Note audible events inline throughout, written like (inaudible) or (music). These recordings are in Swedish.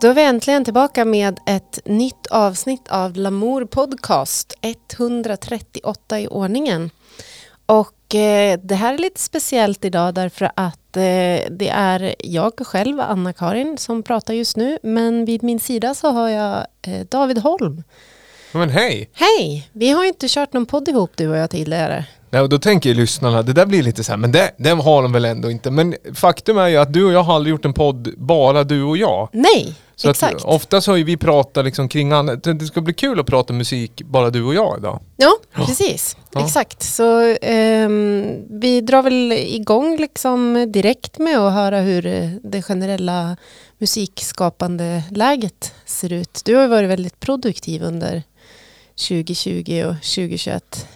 Då är vi äntligen tillbaka med ett nytt avsnitt av Lamour Podcast, 138 i ordningen. Och eh, det här är lite speciellt idag därför att eh, det är jag själv, Anna-Karin, som pratar just nu. Men vid min sida så har jag eh, David Holm. Men hej! Hej! Vi har ju inte kört någon podd ihop du och jag tidigare. Nej, och då tänker lyssnarna, det där blir lite så här, men det, det har de väl ändå inte. Men faktum är ju att du och jag har aldrig gjort en podd bara du och jag. Nej, Så exakt. Att, oftast har ju vi pratat liksom kring annat. Det ska bli kul att prata musik bara du och jag idag. Ja, precis. Ja. Exakt. Så ehm, vi drar väl igång liksom direkt med att höra hur eh, det generella musikskapande läget ser ut. Du har ju varit väldigt produktiv under 2020 och 2021.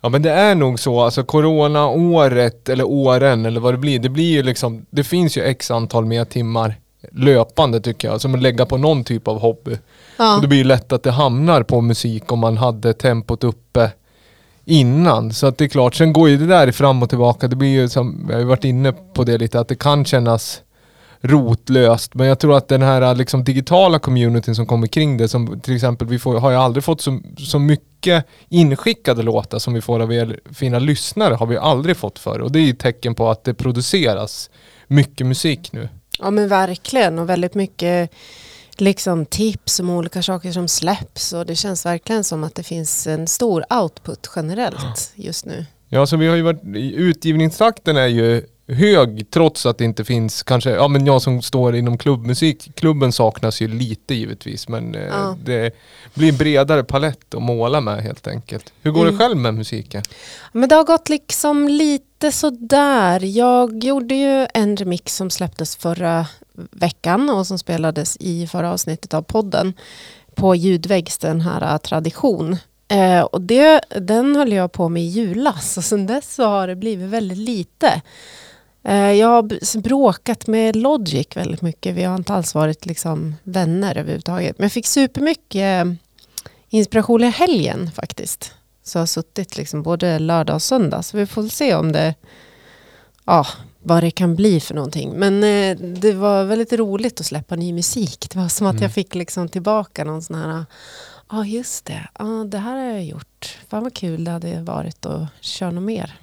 Ja men det är nog så, alltså corona-året eller åren eller vad det blir, det blir ju liksom, det finns ju x antal mer timmar löpande tycker jag, som att lägga på någon typ av hobby. Ja, Och det blir ju lätt att det hamnar på musik om man hade tempot uppe innan. Så att det är klart, sen går ju det där fram och tillbaka. Det blir ju som, jag har ju varit inne på det lite, att det kan kännas rotlöst. Men jag tror att den här liksom, digitala communityn som kommer kring det, som till exempel, vi får, har ju aldrig fått så, så mycket inskickade låtar som vi får av er fina lyssnare, har vi aldrig fått förr. Och det är ju ett tecken på att det produceras mycket musik nu. ja men verkligen och väldigt mycket liksom tips om olika saker som släpps och det känns verkligen som att det finns en stor output generellt just nu. Ja, så vi har ju varit, utgivningstakten är ju hög trots att det inte finns kanske, ja men jag som står inom klubbmusik, klubben saknas ju lite givetvis men eh, Ja. det blir en bredare palett att måla med helt enkelt. Hur går Mm. det själv med musiken? Men det har gått liksom lite sådär. Jag gjorde ju en remix som släpptes förra veckan och som spelades i förra avsnittet av podden på Ljudväggs, den här äh, tradition. Eh, och det, den höll jag på med i julas (laughs) och sen dess så har det blivit väldigt lite. Eh, jag har bråkat med Logic väldigt mycket. Vi har inte alls varit liksom vänner överhuvudtaget. Men jag fick supermycket eh, inspiration i helgen faktiskt. Så jag har suttit liksom både lördag och söndag. Så vi får se om det, ja, vad det kan bli för någonting. Men eh, det var väldigt roligt att släppa ny musik. Det var som att Mm. jag fick liksom tillbaka någon sån här, ja just det, ja, det här har jag gjort. Fan vad kul det hade varit att köra något mer.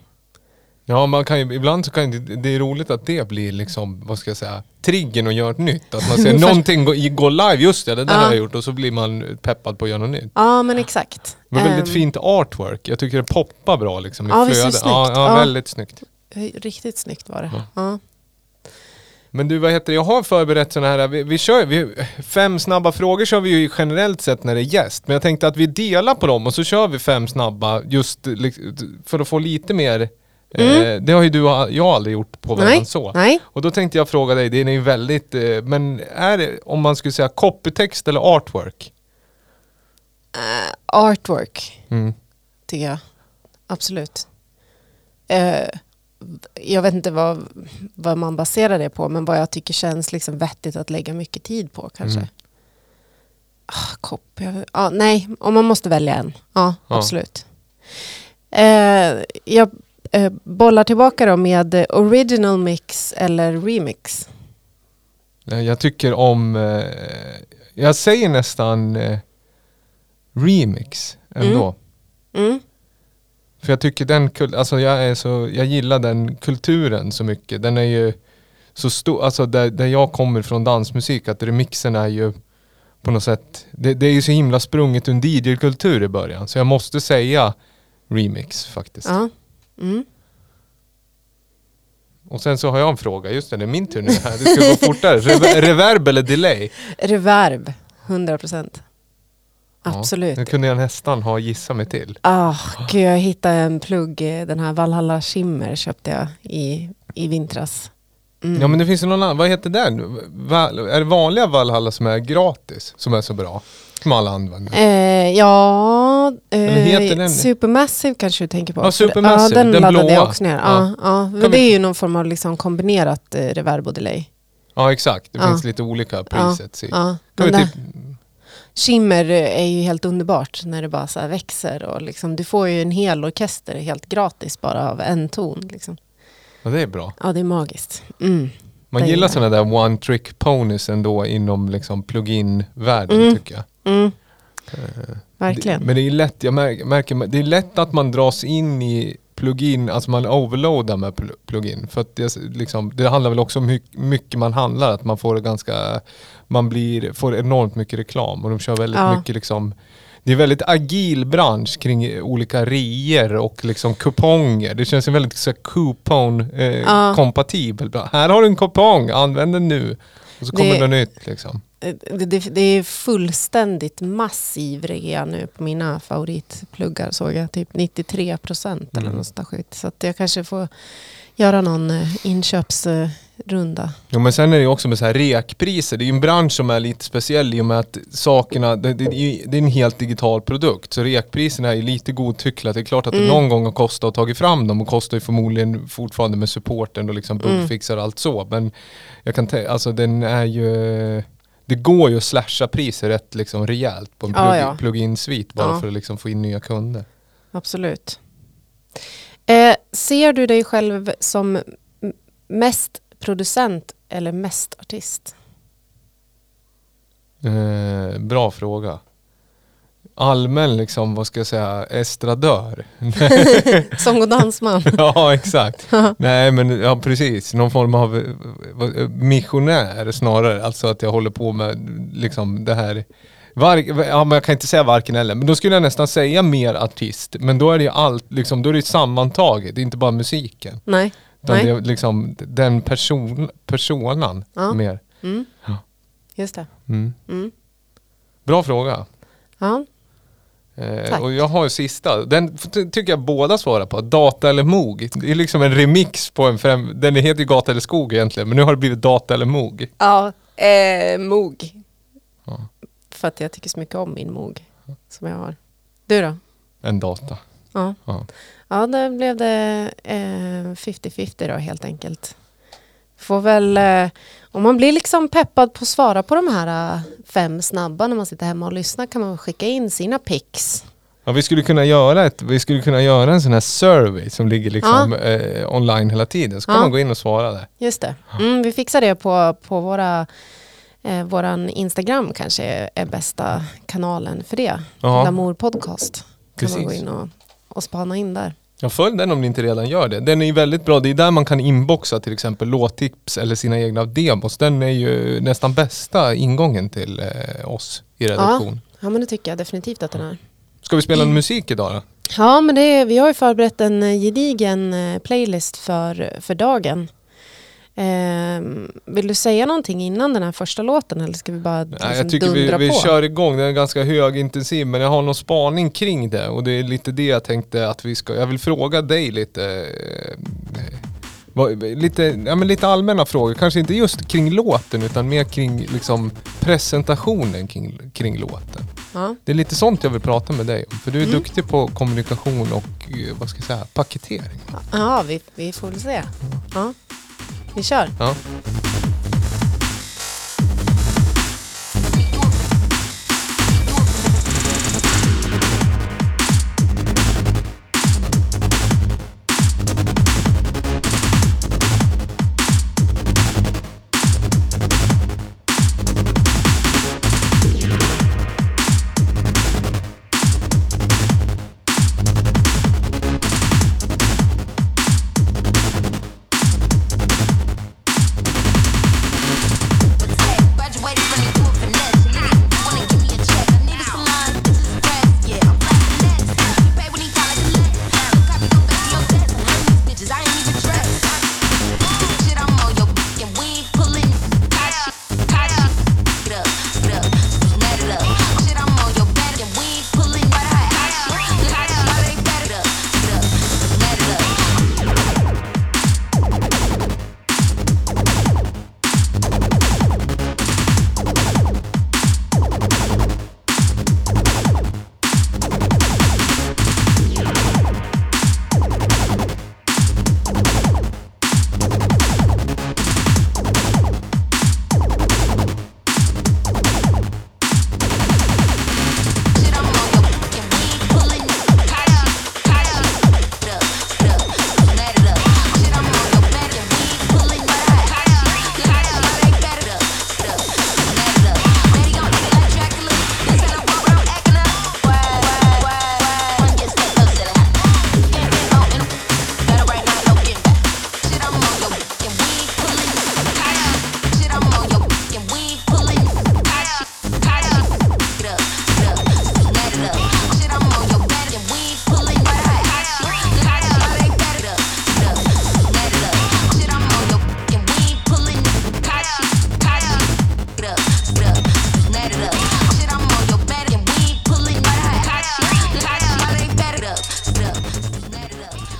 Ja, man kan ju, ibland så kan det, det är roligt att det blir liksom, vad ska jag säga, triggern att göra ett nytt. Att man ser (laughs) någonting gå, gå live, just det, det där Ja. har jag gjort och så blir man peppad på att göra något nytt. Ja men exakt. Men väldigt Ehm, fint artwork. Jag tycker det poppar bra liksom i Ja, visst flödet. Ja, snyggt. ja, Ja. väldigt snyggt. Riktigt snyggt var det. Ja. Ja. Men du, vad heter det? Jag har förberett sådana här, vi, vi kör vi, fem snabba frågor kör vi ju generellt sett när det är gäst. Men jag tänkte att vi delar på dem och så kör vi fem snabba just lik- för att få lite mer, eh, det har ju du och jag aldrig gjort på varandra Mm. Så. Nej, Och då tänkte jag fråga dig, det är ju väldigt, eh, men är det, om man skulle säga copytext eller artwork? Eh, artwork Mm. tycker jag. Absolut. Eh, jag vet inte vad, vad man baserar det på, men vad jag tycker känns liksom vettigt att lägga mycket tid på kanske. Mm. Ah, jag, ah, nej, om man måste välja en. Ja, Ja. absolut. Eh, jag eh, bollar tillbaka då med original mix eller remix. Jag tycker om, eh, jag säger nästan eh, remix ändå. Mm. För jag tycker den, alltså jag är så, jag gillar den kulturen så mycket. Den är ju så stor, alltså där, där jag kommer från dansmusik, att remixen är ju på något sätt, det, det är ju så himla sprunget ur en DJ-kultur i början. Så jag måste säga remix faktiskt. Ja. Mm. Och sen så har jag en fråga, just det, det är min tur nu här. Det ska gå fortare. Rever- (laughs) reverb eller delay? Reverb, 100 procent. Ja, Absolut. Nu kunde jag nästan ha gissat mig till. Ah, gud, jag hittade en plugg, den här Valhalla Shimmer köpte jag i, i vintras. Mm. Ja men det finns ju någon annan, vad heter den? Va, är det vanliga Valhalla som är gratis? Som är så bra? Använder? Eh, ja, eh, Supermassive kanske du tänker på. Ja, Supermassive, ja, den, den laddade blåa. jag också ner. Ja. Ja. Ja, det är ju någon form av liksom kombinerat eh, reverb och delay. Ja exakt, det finns lite olika presets i. Ja, Kan vi det, typ, Shimmer är ju helt underbart när det bara så växer. Och liksom, du får ju en hel orkester helt gratis bara av en ton. Liksom. ja det är bra. Ja, det är magiskt. Mm. Man gillar gillar sådana där one trick ponies ändå inom liksom plugin-världen Mm. tycker jag. Mm. Eh, Verkligen. Det, men det är lätt, jag märker, märker, det är lätt att man dras in i plugin, alltså man overloadar med pl- plugin. För att det, liksom, det handlar väl också om hur mycket man handlar, att man får ganska, man blir, får enormt mycket reklam och de kör väldigt Ja. mycket liksom det är väldigt agil bransch kring olika reor och liksom kuponger. Det känns väldigt så här, coupon eh, Ja. Här har du en kupong, använd den nu. Och så kommer Det- det nytt liksom. Eh, Det, det, det är fullständigt massiv rea nu på mina favoritpluggar såg jag. Typ 93 procent eller Mm. något sånt skit. Så att jag kanske får göra någon eh, inköpsrunda. Jo men sen är det också med så här rekpriser. Det är ju en bransch som är lite speciell i och med att sakerna, det, det, det är en helt digital produkt. Så rekpriserna är ju lite godtyckliga. Det är klart att det Mm. någon gång har kostat att tagit fram dem och kostar ju förmodligen fortfarande med supporten och liksom Mm. bugfixar och allt så. Men jag kan tänka, alltså den är ju det går ju att slasha priser rätt liksom rejält på en Ja, plug- ja. plug-in-svit bara Ja. för att liksom få in nya kunder. Absolut. Eh, ser du dig själv som mest producent eller mest artist? Eh, bra fråga. Allmän liksom, vad ska jag säga, estradör. (laughs) Sång och dansman? (laughs) ja, exakt. Nej, men ja, precis. Någon form av eh, vad- missionär snarare. Alltså att jag håller på med liksom det här. Var, ja, men jag kan inte säga varken eller. Men då skulle jag nästan säga mer artist. Men då är det ju allt, liksom, då är det sammantaget. Det är inte bara musiken. Nej. Utan Nej. det är liksom den person, personan Ja. mer. Mm. Ja. Just det. Mm. Mm. Bra fråga. Ja. Eh, och jag har ju sista, den ty- tycker jag båda svarar på. Data eller Moog. Det är liksom en remix på en främ... Den heter ju Gata eller Skog egentligen, men nu har det blivit Data eller Moog. Ja, eh, mog. Ja. För att jag tycker så mycket om min mog som jag har. Du då? En data. Ja, Ja. ja där blev det eh, 50-50 då helt enkelt. Får väl, eh, om man blir liksom peppad på att svara på de här eh, fem snabba när man sitter hemma och lyssnar kan man skicka in sina pics. Ja, vi skulle kunna göra ett, vi skulle kunna göra en sån här survey som ligger liksom eh, online hela tiden. Så kan Ja. man gå in och svara där. Just det. Mm, vi fixar det på, på våra, eh, våran Instagram kanske är, är bästa kanalen för det. Ja. Lamour podcast. Kan man gå Precis. in och, och spana in där. Ja, följ den om ni inte redan gör det. Den är ju väldigt bra. Det är där man kan inboxa till exempel låttips eller sina egna demos. Den är ju nästan bästa ingången till eh, oss i redaktion. Ja men det tycker jag definitivt att den är. Ska vi spela en musik idag då? Ja men det vi har ju förberett en eh, gedigen eh, playlist för, för dagen. Ehm, vill du säga någonting innan den här första låten eller ska vi bara Nej, liksom jag tycker vi, vi på? kör igång. Den är ganska högintensiv men jag har någon spaning kring det och det är lite det jag tänkte att vi ska... Jag vill fråga dig lite... eh, lite, ja, men lite allmänna frågor, kanske inte just kring låten utan mer kring liksom, presentationen kring, kring låten. Ja. Det är lite sånt jag vill prata med dig om. För du är Mm. duktig på kommunikation och eh, vad ska jag säga, paketering. Ja, vi, vi får väl se. Ja. Vi kör. Ja.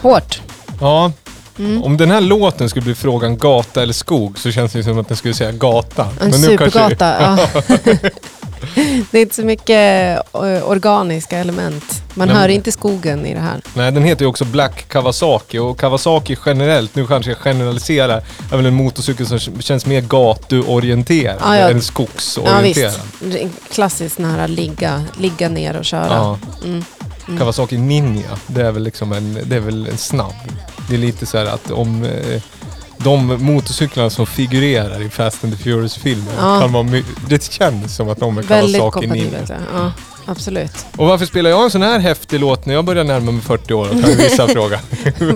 Hårt. Ja, Mm. om den här låten skulle bli frågan gata eller skog så känns det som att den skulle säga gata. En Men kanske- supergata. Ja. (laughs) (laughs) det är inte så mycket eh, organiska element. Man Nej, hör inte skogen i det här. Nej, den heter ju också Black Kawasaki och Kawasaki generellt, nu kanske jag generaliserar, är väl en motorcykel som känns mer gatuorienterad Ja, ja. än Ja skogsorienterad. visst. Klassiskt nära ligga, ligga ner och köra. Ja. Mm. Mm. Kawasaki Ninja, det är väl liksom en, det är väl en snabb. Det är lite så här att om eh, de motorcyklarna som figurerar i Fast and the Furious-filmen Ja. kan vara my- Det känns som att de är Kawasaki Ninja. Ja. Absolut. Och varför spelar jag en sån här häftig låt när jag börjar närma mig 40 år? Kan vissa fråga.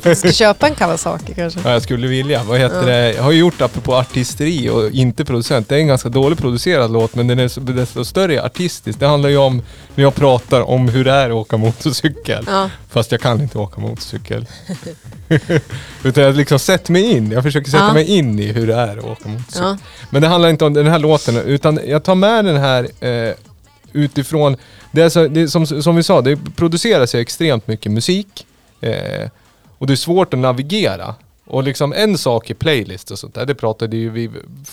(laughs) Ska du köpa en Kawasaki kanske? Ja, jag skulle vilja. Vad heter Ja. det? Jag har ju gjort apropå artisteri och inte producent. Det är en ganska dåligt producerad låt men den är så- desto större artistisk. Det handlar ju om när jag pratar om hur det är att åka motorcykel. Ja. Fast jag kan inte åka motorcykel. (laughs) Utan jag har liksom sett mig in. Jag försöker sätta Ja. mig in i hur det är att åka motorcykel. Men det handlar inte om den här låten utan jag tar med den här eh, utifrån, det är så, det är som, som vi sa, det produceras ju extremt mycket musik eh, och det är svårt att navigera. Och liksom en sak i playlist och sånt där, det pratade ju vi,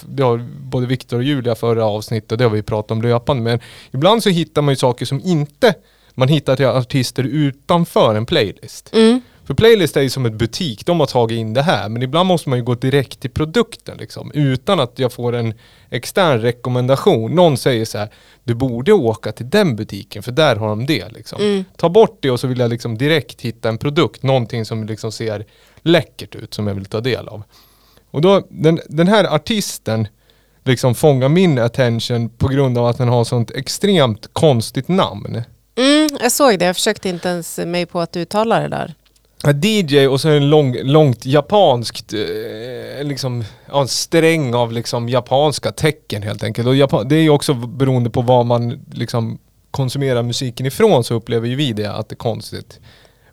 det har både Viktor och Julia förra avsnittet och det har vi pratat om löpande. Men ibland så hittar man ju saker som inte man hittar till artister utanför en playlist. Mm. För playlist är ju som en butik, de har tagit in det här. Men ibland måste man ju gå direkt till produkten liksom. Utan att jag får en extern rekommendation. Någon säger så här, du borde åka till den butiken för där har de det. Liksom. Mm. Ta bort det och så vill jag liksom direkt hitta en produkt. Någonting som liksom ser läckert ut som jag vill ta del av. Och då, den, den här artisten liksom fångar min attention på grund av att den har sånt extremt konstigt namn. Mm, jag såg det. Jag försökte inte ens mig på att uttala det där. DJ och så en lång, långt japanskt, eh, liksom, ja, en sträng av liksom japanska tecken helt enkelt. Och Japan, det är ju också beroende på var man liksom konsumerar musiken ifrån så upplever ju vi det att det är konstigt.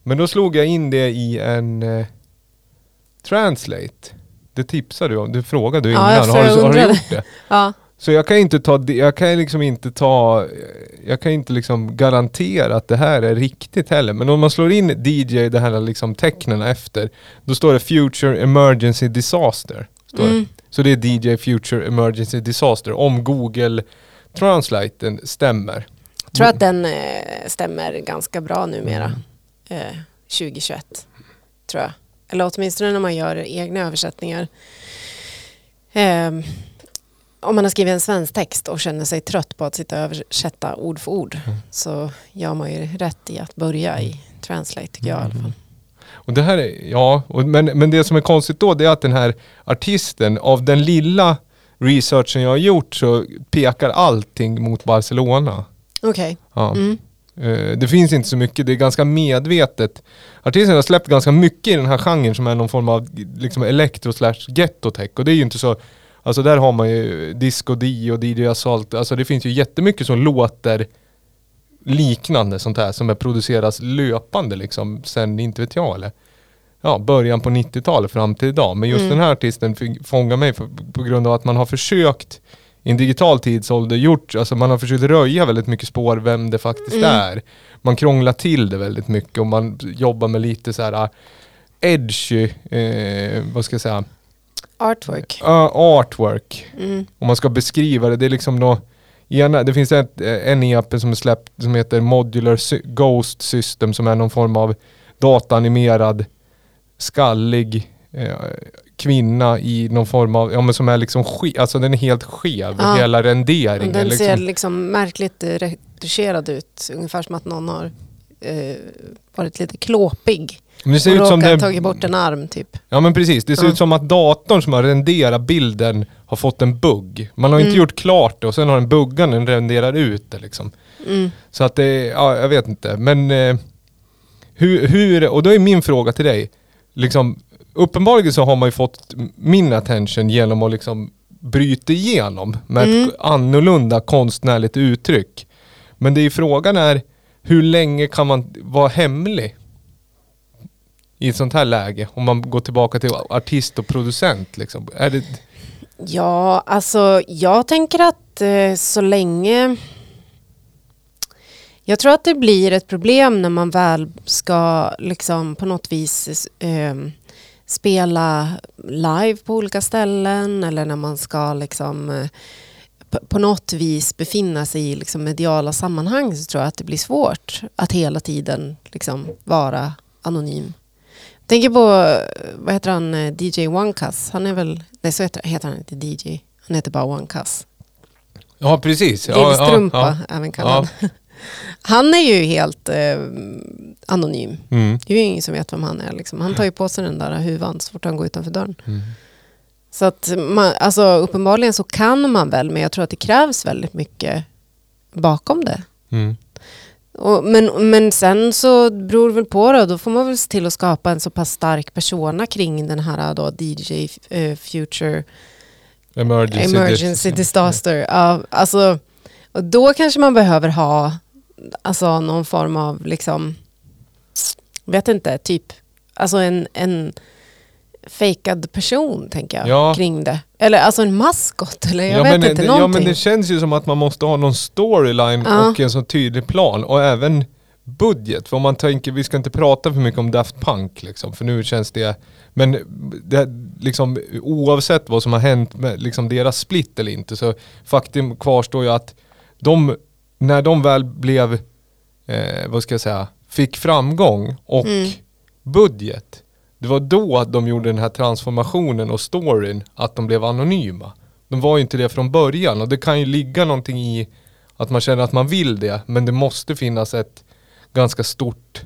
Men då slog jag in det i en eh, translate. Det tipsade du om, du frågade ju Ja, innan. jag Har du, har du gjort det? (laughs) Ja. Så jag kan inte ta, jag kan liksom inte ta, jag kan inte liksom garantera att det här är riktigt heller. Men om man slår in DJ, det här liksom tecknen efter, då står det Future Emergency Disaster. Står det. Mm. Så det är DJ Future Emergency Disaster, om Google Translaten stämmer. Jag tror att den eh, stämmer ganska bra numera. Mm. Eh, 2021. Tror jag. Eller åtminstone när man gör egna översättningar. Ehm, om man har skrivit en svensk text och känner sig trött på att sitta och översätta ord för ord Mm. så gör man ju rätt i att börja i translate tycker jag i alla fall. Och det här är, ja, och, men, men det som är konstigt då det är att den här artisten, av den lilla researchen jag har gjort så pekar allting mot Barcelona. Okej. Ja. Mm. Eh, det finns inte så mycket, det är ganska medvetet. Artisten har släppt ganska mycket i den här genren som är någon form av liksom elektro slash ghettotech och det är ju inte så Alltså där har man ju Disco D och DJ Assault, alltså det finns ju jättemycket som låter liknande sånt här som är produceras löpande liksom sen, inte vet jag eller Ja, början på 90-talet fram till idag. Men just Mm. den här artisten fångar mig för, på grund av att man har försökt i en digital tidsålder gjort, alltså man har försökt röja väldigt mycket spår vem det faktiskt Mm. är. Man krånglar till det väldigt mycket och man jobbar med lite så här uh, edgy, eh, vad ska jag säga, Artwork. uh, artwork. Mm. Om man ska beskriva det, det är liksom då ena, det finns ett, en EP som är släppt som heter Modular Sy- Ghost System som är någon form av dataanimerad skallig eh, kvinna i någon form av, ja men som är liksom ske, alltså den är helt skev, Ja. hela renderingen. Den ser liksom. liksom märkligt retuscherad ut. Ungefär som att någon har eh, varit lite klåpig. Det ser och ut som det, tagit bort en arm typ. Ja men precis, det ser Ja. ut som att datorn som har renderat bilden har fått en bugg. Man har inte Mm. gjort klart det och sen har den buggan den renderar ut det liksom. Mm. Så att det, ja jag vet inte. Men eh, hur, hur, och då är min fråga till dig. Liksom, uppenbarligen så har man ju fått min attention genom att liksom bryta igenom med Mm. ett annorlunda konstnärligt uttryck. Men det är ju frågan är, hur länge kan man vara hemlig? I ett sånt här läge, om man går tillbaka till artist och producent liksom. Är det, Ja, alltså jag tänker att eh, så länge... Jag tror att det blir ett problem när man väl ska liksom på något vis eh, spela live på olika ställen eller när man ska liksom eh, på, något vis befinna sig i liksom mediala sammanhang så tror jag att det blir svårt att hela tiden liksom vara anonym. Tänker på, vad heter han, eh, DJ OneCuss. Han är väl, nej så heter, heter han inte DJ, han heter bara OneCuss. Ja, precis. Ja, Lillstrumpa ja, även kallad. (laughs) Han är ju helt eh, anonym. Mm. Det är ju ingen som vet vem han är. Liksom. Han tar ju på sig den där huvan så fort han går utanför dörren. Mm. Så att man, alltså, uppenbarligen så kan man väl, men jag tror att det krävs väldigt mycket bakom det. Mm. Och, men, men sen så beror det väl på då, då får man väl se till att skapa en så pass stark persona kring den här då DJ eh, Future Emergency, Emergency dis- Disaster. Ja, alltså, och då kanske man behöver ha alltså, någon form av, liksom, vet inte, typ, alltså en, en fejkad person tänker jag Ja. kring det. Eller alltså en maskot eller jag ja, vet men, inte, det, någonting. ja men det känns ju som att man måste ha någon storyline Ja. och en så tydlig plan och även budget. För om man tänker, vi ska inte prata för mycket om Daft Punk liksom, för nu känns det, men det, liksom, oavsett vad som har hänt med liksom, deras split eller inte så faktum kvarstår ju att de, när de väl blev, eh, vad ska jag säga, fick framgång och Mm. budget, det var då att de gjorde den här transformationen och storyn, att de blev anonyma. De var ju inte det från början och det kan ju ligga någonting i att man känner att man vill det, men det måste finnas ett ganska stort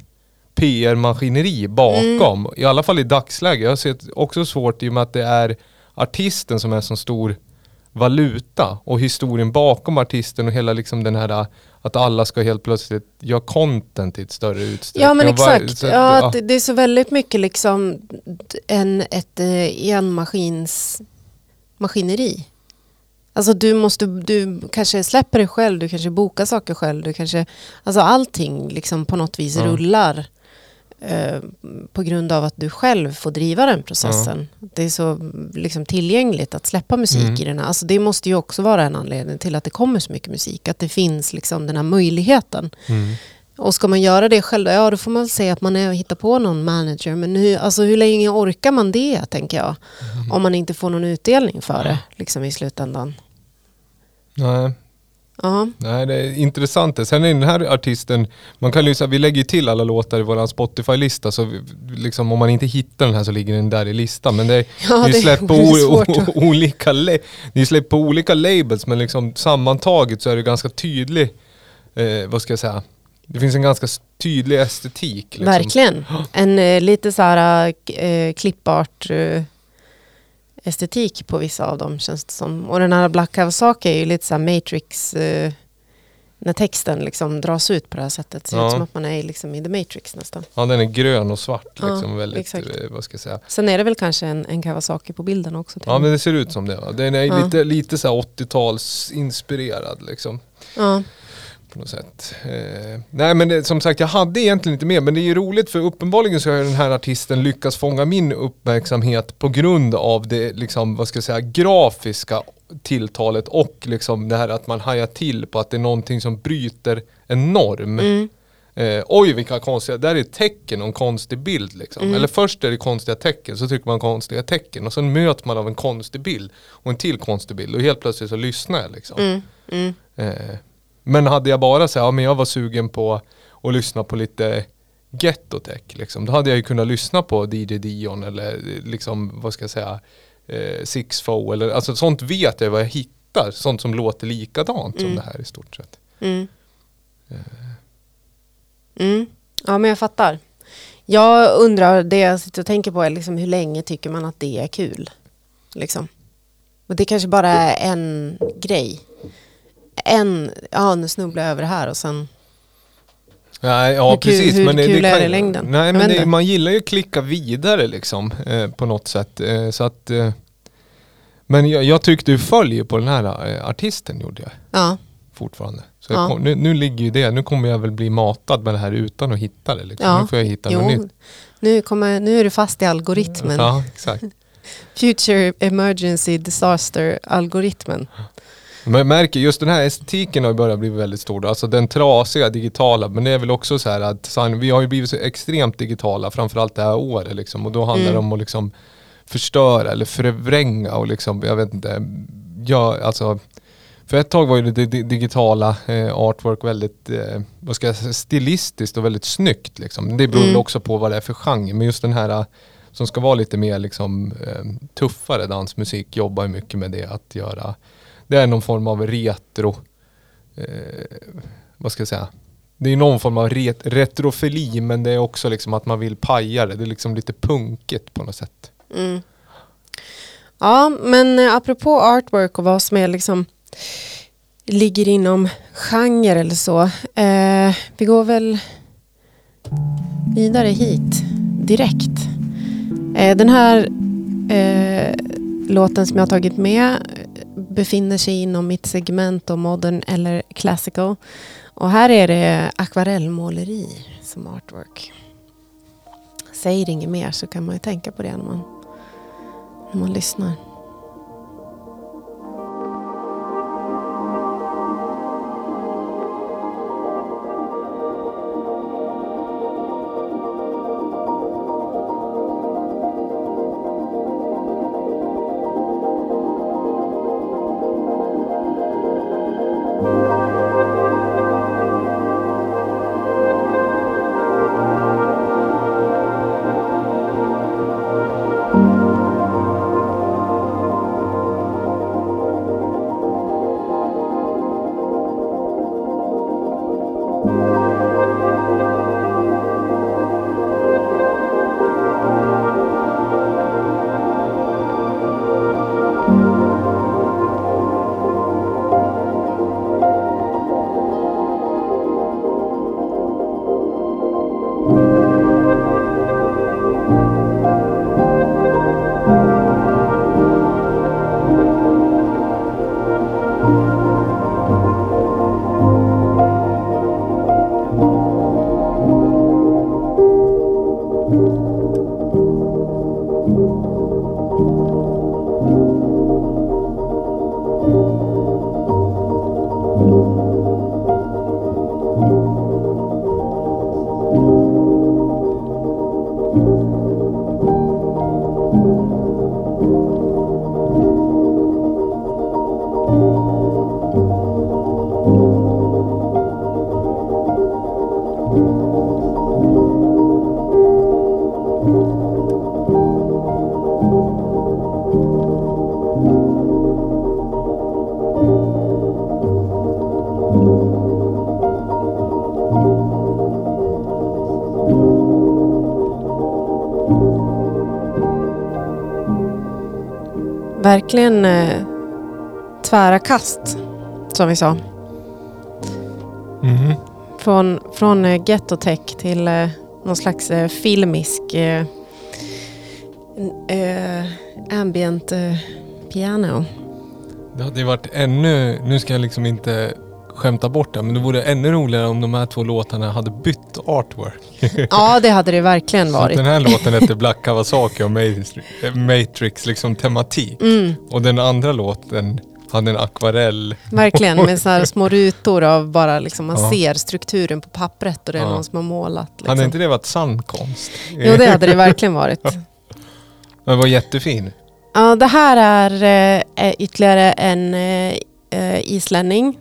PR-maskineri bakom. I alla fall i dagsläget. Jag sett också svårt i och med att det är artisten som är så stor valuta och historien bakom artisten och hela liksom den här att alla ska helt plötsligt göra content i ett större utsträckning. Ja men exakt. Ja, att det- det är så väldigt mycket liksom en, ett eh, enmaskins maskineri. Alltså du måste, du kanske släpper det själv, du kanske bokar saker själv, du kanske, alltså allting liksom på något vis Ja. rullar eh, på grund av att du själv får driva den processen. Det är så liksom tillgängligt att släppa musik Mm. i den här. Alltså det måste ju också vara en anledning till att det kommer så mycket musik, att det finns liksom den här möjligheten. Mm. Och ska man göra det själv, ja då får man väl säga att man är och hittar på någon manager. Men hur, alltså, hur länge orkar man det, tänker jag? Mm. Om man inte får någon utdelning för det liksom i slutändan. Nej. Ja, Nej, det är intressant. Sen är den här artisten, man kan lyssna, vi lägger ju till alla låtar i vår Spotify-lista så vi, liksom, om man inte hittar den här så ligger den där i listan. Men det är, ja är släppt (laughs) på, o, o, (laughs) olika, la- det är på olika labels men liksom sammantaget så är det ganska tydlig, eh, vad ska jag säga, det finns en ganska tydlig estetik. Liksom. Verkligen. (gasps) En eh, lite så här eh, klippart eh, estetik på vissa av dem känns det som. Och den här Black Kawasaki är ju lite så Matrix, eh, när texten liksom dras ut på det här sättet. Ser Ja. ut som att man är liksom i The Matrix nästan. Ja, den är grön och svart Ja, liksom. väldigt, exakt. eh, vad ska jag säga. Sen är det väl kanske en, en Kawasaki på bilden också. Ja men det ser ut som det. Va? Den är Ja. lite, lite så här 80-tals inspirerad liksom. ja. På något sätt. Eh, nej men det, som sagt jag hade egentligen inte mer men det är ju roligt för uppenbarligen så har den här artisten lyckats fånga min uppmärksamhet på grund av det liksom, vad ska jag säga, grafiska tilltalet och liksom det här att man hajar till på att det är någonting som bryter en norm. Mm. Eh, oj vilka konstiga, där är tecken och en konstig bild liksom. Mm. Eller först är det konstiga tecken, så tycker man konstiga tecken och sen möts man av en konstig bild och en till konstig bild och helt plötsligt så lyssnar jag liksom. Mm. Mm. Eh, men hade jag bara sagt, ja men jag var sugen på att lyssna på lite Gettotech liksom. Då hade jag ju kunnat lyssna på DJ Dion eller eh, liksom, vad ska jag säga, eh, Six Foe eller alltså sånt vet jag vad jag hittar. Sånt som låter likadant som Mm. det här i stort sett. Mm. Mm. Ja, men jag fattar. Jag undrar, det jag sitter och tänker på är liksom hur länge tycker man att det är kul? Liksom. Och det kanske bara är en grej. En, ja nu snubblar jag över det här och sen, Nej, ja Hur precis. hur men kul är kan- det i längden? Nej men det, man gillar ju att klicka vidare liksom eh, på något sätt. Eh, så att, eh, men jag, jag tyckte ju följer på den här eh, artisten gjorde jag. ja. fortfarande. Så Ja. kom, nu, nu ligger ju det, nu kommer jag väl bli matad med det här utan att hitta det. Liksom. Ja. Nu får jag hitta något Jo, nytt. nu, kommer, nu är du fast i algoritmen. Ja, exakt. (laughs) Future Emergency Disaster jag märker just den här estetiken har börjat bli väldigt stor. då. Alltså den trasiga digitala. Men det är väl också så här att vi har ju blivit så extremt digitala framförallt det här året liksom. Och då handlar det om att liksom förstöra eller förvränga och liksom, jag vet inte, ja, alltså för ett tag var ju det di- digitala eh, artwork väldigt, eh, vad ska jag säga, stilistiskt och väldigt snyggt liksom. Det beror Mm. också på vad det är för genre. Men just den här eh, som ska vara lite mer liksom eh, tuffare dansmusik jobbar ju mycket med det att göra. Det är någon form av retro, eh, vad ska jag säga? Det är någon form av ret retrofili men det är också liksom att man vill paja det. Det är liksom lite punkigt på något sätt. Mm. Ja, men eh, apropå artwork och vad som är liksom ligger inom genre eller så. Eh, vi går väl vidare hit direkt. Eh, den här eh, låten som jag har tagit med befinner sig inom mitt segment om modern eller classical. Och här är det akvarellmåleri som artwork. Säger inget mer så kan man ju tänka på det när man, när man lyssnar. Verkligen eh, tvära kast, som vi sa. Mhm. Från, från eh, ghettotech till eh, någon slags eh, filmisk eh, eh, ambient eh, piano. Det hade ju varit ännu, nu ska jag liksom inte skämta bort det, men det vore ännu roligare om de här två låtarna hade bytt artwork. (laughs) Ja, det hade det verkligen Så varit. den här låten hette Black Kawasaki och Matrix, liksom tematik. Mm, Och den andra låten hade en akvarell. verkligen, med så (laughs) små rutor av bara liksom, man Ja. ser strukturen på pappret och det är Ja. någon som har målat. Liksom. Hade inte det varit sann konst? Jo, det hade det (laughs) verkligen varit. Den var jättefin. Ja, det här är eh, ytterligare en eh, eh, islänning.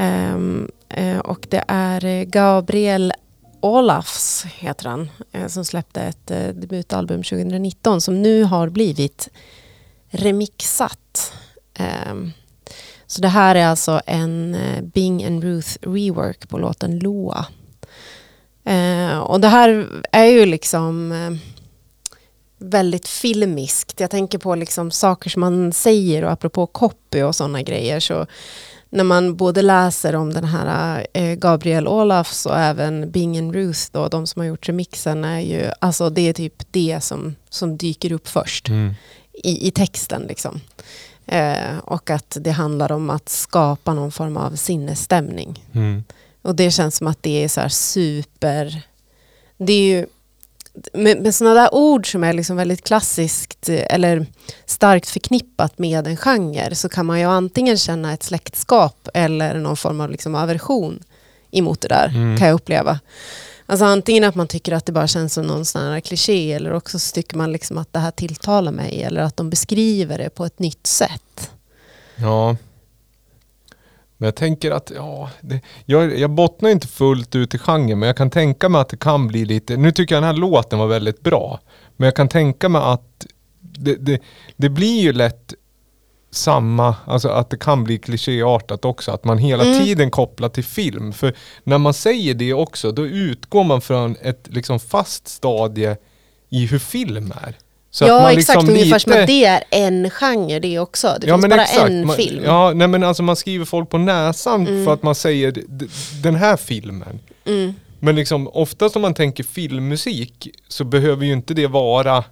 Ehm, eh, och det är eh, Gabriel Olafs, heter han, eh, som släppte ett debutalbum 2019 som nu har blivit remixat. Ehm, så det här är alltså en Bing and Ruth rework på låten Loa. Ehm, och det här är ju liksom väldigt filmiskt. Jag tänker på liksom saker som man säger och apropå copy och sådana grejer. Så när man både läser om den här eh, Gabriel Olafs och även Bing and Ruth, då, de som har gjort remixen, är ju, alltså det är typ det som, som dyker upp först Mm. i, i texten. Liksom. Eh, och att det handlar om att skapa någon form av sinnesstämning. Mm. Och det känns som att det är så super... Det är ju med, med sådana där ord som är liksom väldigt klassiskt eh, eller starkt förknippat med en genre så kan man ju antingen känna ett släktskap eller någon form av liksom aversion emot det där Mm. kan jag uppleva. Alltså antingen att man tycker att det bara känns som någon sån här kliché eller också så tycker man liksom att det här tilltalar mig eller att de beskriver det på ett nytt sätt. Ja. Men jag tänker att, ja, det, jag, jag bottnar inte fullt ut i genren men jag kan tänka mig att det kan bli lite, nu tycker jag den här låten var väldigt bra. Men jag kan tänka mig att det, det, det blir ju lätt samma, alltså att det kan bli klichéartat också, att man hela Mm. tiden kopplar till film. För när man säger det också, då utgår man från ett liksom fast stadie i hur film är. Så ja man exakt, liksom ungefär som lite- att det är en genre det också. Det finns bara en man, film. Ja, nej men alltså man skriver folk på näsan Mm. för att man säger den här filmen. Mm. Men liksom oftast om man tänker filmmusik så behöver ju inte det vara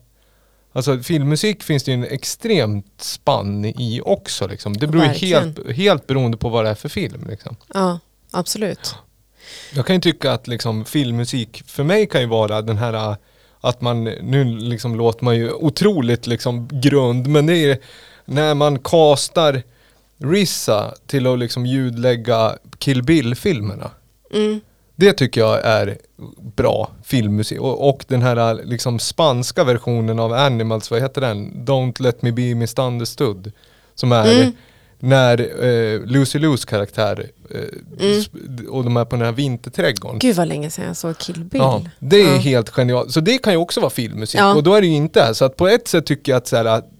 Alltså filmmusik finns det ju en extremt spann i också liksom. Det beror ju helt, helt beroende på vad det är för film liksom. Ja, absolut. Jag kan ju tycka att liksom filmmusik för mig kan ju vara den här att man, nu liksom låter man ju otroligt liksom grund, men det är när man castar Rissa till att liksom ljudlägga Kill Bill-filmerna. Mm. Det tycker jag är bra filmmusik. Och, och den här äh, liksom spanska versionen av Animals, vad heter den? Don't let me be misunderstood. Som är Mm. när eh, Lucy Lus karaktär Mm. sp- och de är på den här vinterträdgården. Gud vad länge sedan jag såg Kill Bill. Ja, det är Ja. helt genialt. Så det kan ju också vara filmmusik. Ja. Och då är det ju inte här. Så att på ett sätt tycker jag att så här, att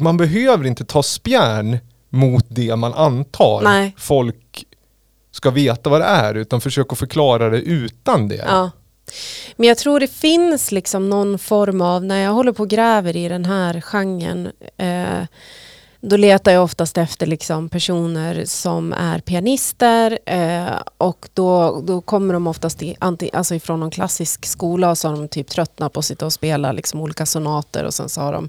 man behöver inte ta spjärn mot det man antar Nej. folk ska veta vad det är. Utan försöka förklara det utan det. Ja. Men jag tror det finns liksom någon form av, när jag håller på och gräver i den här genren, eh, då letar jag oftast efter liksom personer som är pianister eh, och då, då kommer de oftast i, anti, alltså ifrån någon klassisk skola och så har de typ tröttnat på att sitta och spela liksom olika sonater och sen så har de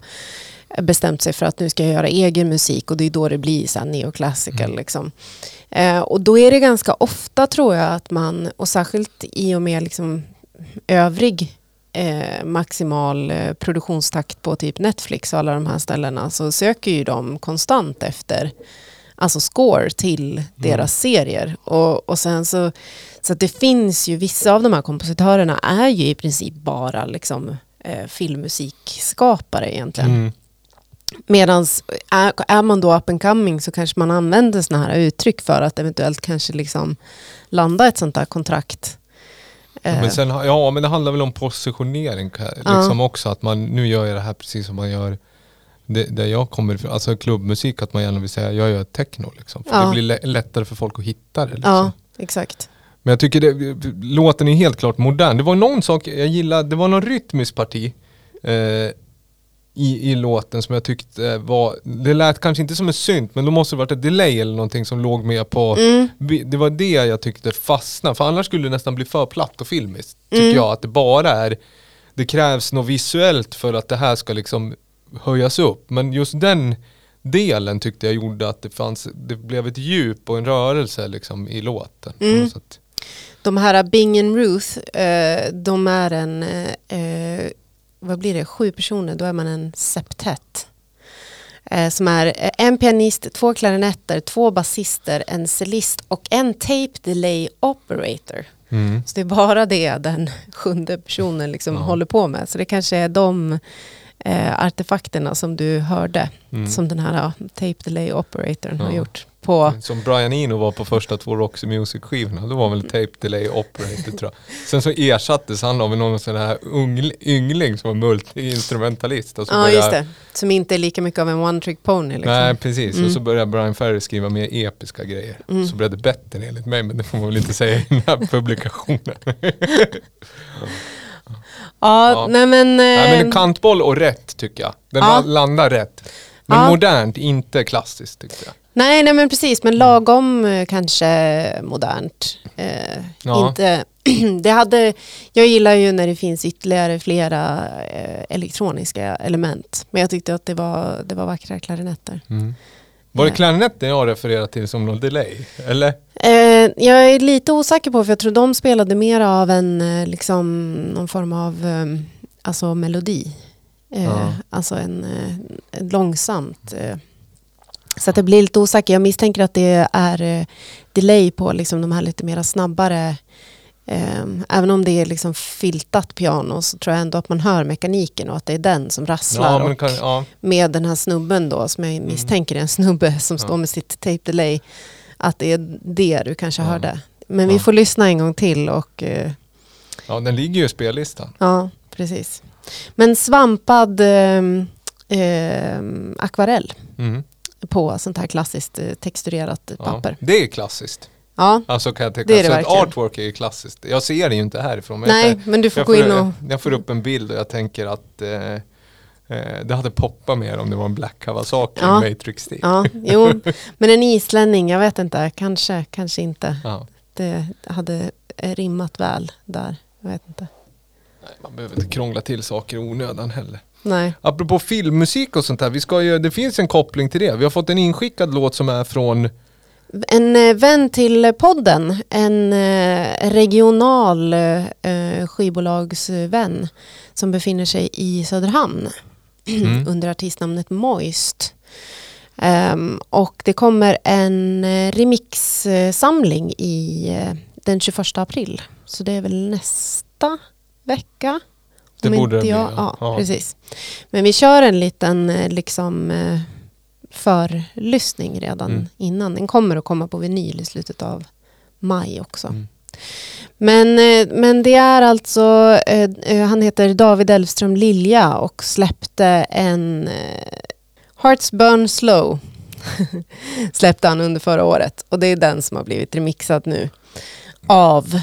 bestämt sig för att nu ska jag göra egen musik och det är då det blir så här neoclassical. Mm. Liksom. Eh, och då är det ganska ofta tror jag att man, och särskilt i och med liksom övrig eh, maximal eh, produktionstakt på typ Netflix och alla de här ställena så söker ju de konstant efter alltså score till deras serier. Och, och sen så, så att det finns ju, vissa av de här kompositörerna är ju i princip bara liksom eh, filmmusikskapare egentligen. Mm. Medan är, är man då up and coming så kanske man använder sådana här uttryck för att eventuellt kanske liksom landa ett sånt där kontrakt. Eh, Men sen, ha- ja men det handlar väl om positionering ka- Ja. liksom också. Att man, nu gör jag det här precis som man gör det, där jag kommer ifrån. Alltså klubbmusik, att man gärna vill säga jag gör techno liksom. För Ja. det blir lä- lättare för folk att hitta det. Liksom. ja, exakt. Men jag tycker det, låten är helt klart modern. Det var någon sak jag gillade, det var någon rytmisk parti eh, i, i låten som jag tyckte var, det lät kanske inte som en synt men då måste det varit ett delay eller någonting som låg med på, Mm. det var det jag tyckte fastnade. För annars skulle det nästan bli för platt och filmiskt. Tycker Mm. jag att det bara är, det krävs något visuellt för att det här ska liksom höjas upp. Men just den delen tyckte jag gjorde att det fanns, det blev ett djup och en rörelse liksom i låten. Mm. De här Bing and Ruth, eh, de är en, eh, vad blir det, sju personer, då är man en septett. Eh, som är eh, en pianist, två klarinetter, två basister, en cellist och en tape delay operator. Mm. Så det är bara det den (laughs) sjunde personen liksom Ja. håller på med. Så det kanske är de eh, artefakterna som du hörde, Mm. som den här ja, tape delay operatorn har Ja. gjort. På, Som Brian Eno var på första två Roxy Music-skivorna. Det var väl Tape Delay Operator tror jag. Sen så ersattes han av någon sån här yngling som var multi-instrumentalist. Ja, började- just det. Som inte är lika mycket av en one trick pony. Liksom. Nej precis, Mm. och så började Brian Ferry skriva mer episka grejer. Mm. Så blev det bättre enligt mig, men det får man väl inte säga i den här (laughs) publikationen. Ja, Ja. nej men... Nej men eh, kantboll och rätt tycker jag. Den Ja. la- landar rätt. Men Ja. modernt, inte klassiskt tyckte jag. Nej, nej men precis, men lagom eh, kanske modernt. Eh, Ja. inte, (clears throat) det hade, jag gillar ju när det finns ytterligare flera eh, elektroniska element. Men jag tyckte att det var, det var vackra klarinetter. Var det klarinetten jag refererade till som någon delay? Eller? Eh, jag är lite osäker på, för jag tror de spelade mer av en, eh, liksom, någon form av alltså melodi. Eh, Ja. Alltså eh, en långsamt. Så att det blir lite osäkert. Jag misstänker att det är eh, delay på liksom de här lite mera snabbare Eh, även om det är liksom filtat piano så tror jag ändå att man hör mekaniken och att det är den som rasslar. Ja, kan, ja. med den här snubben då, som jag misstänker är en snubbe som Ja. står med sitt tape delay, att det är det du kanske hörde. Men vi får lyssna en gång till och eh, ja, den ligger ju i spellistan. ja, precis. Men svampad eh, eh, akvarell Mm. På sånt här klassiskt eh, texturerat Ja. papper. Det är klassiskt. Ja, Alltså kan jag tänka. Det är det så att verkligen. artwork är ju klassiskt. Jag ser det ju inte härifrån. Men nej, men du får gå in och... Jag får upp en bild och jag tänker att eh, eh, det hade poppat mer om det var en Black Kawasaki Ja. i Matrix-stil. Ja, jo, men en islänning, jag vet inte, kanske, kanske inte. Ja. Det hade eh, rimmat väl där, jag vet inte. Nej, man behöver inte krångla till saker i onödan heller. Nej. Apropå filmmusik och sånt där, vi ska ju, det finns en koppling till det. Vi har fått en inskickad låt som är från En eh, vän till podden, en eh, regional eh, skivbolagsvän som befinner sig i Söderhamn Mm. (clears throat) under artistnamnet Moist. Ehm, och det kommer en remixsamling i den 21 april. Så det är väl nästa vecka. Det Om borde bli, jag, ja. ja, precis. Men vi kör en liten eh, liksom eh, förlyssning redan Mm. innan. Den kommer att komma på vinyl i slutet av maj också. Mm. Men, eh, men det är alltså, han heter David Elfström Lilja och släppte en Hearts Burn Slow. (laughs) släppte han under förra året och det är den som har blivit remixad nu av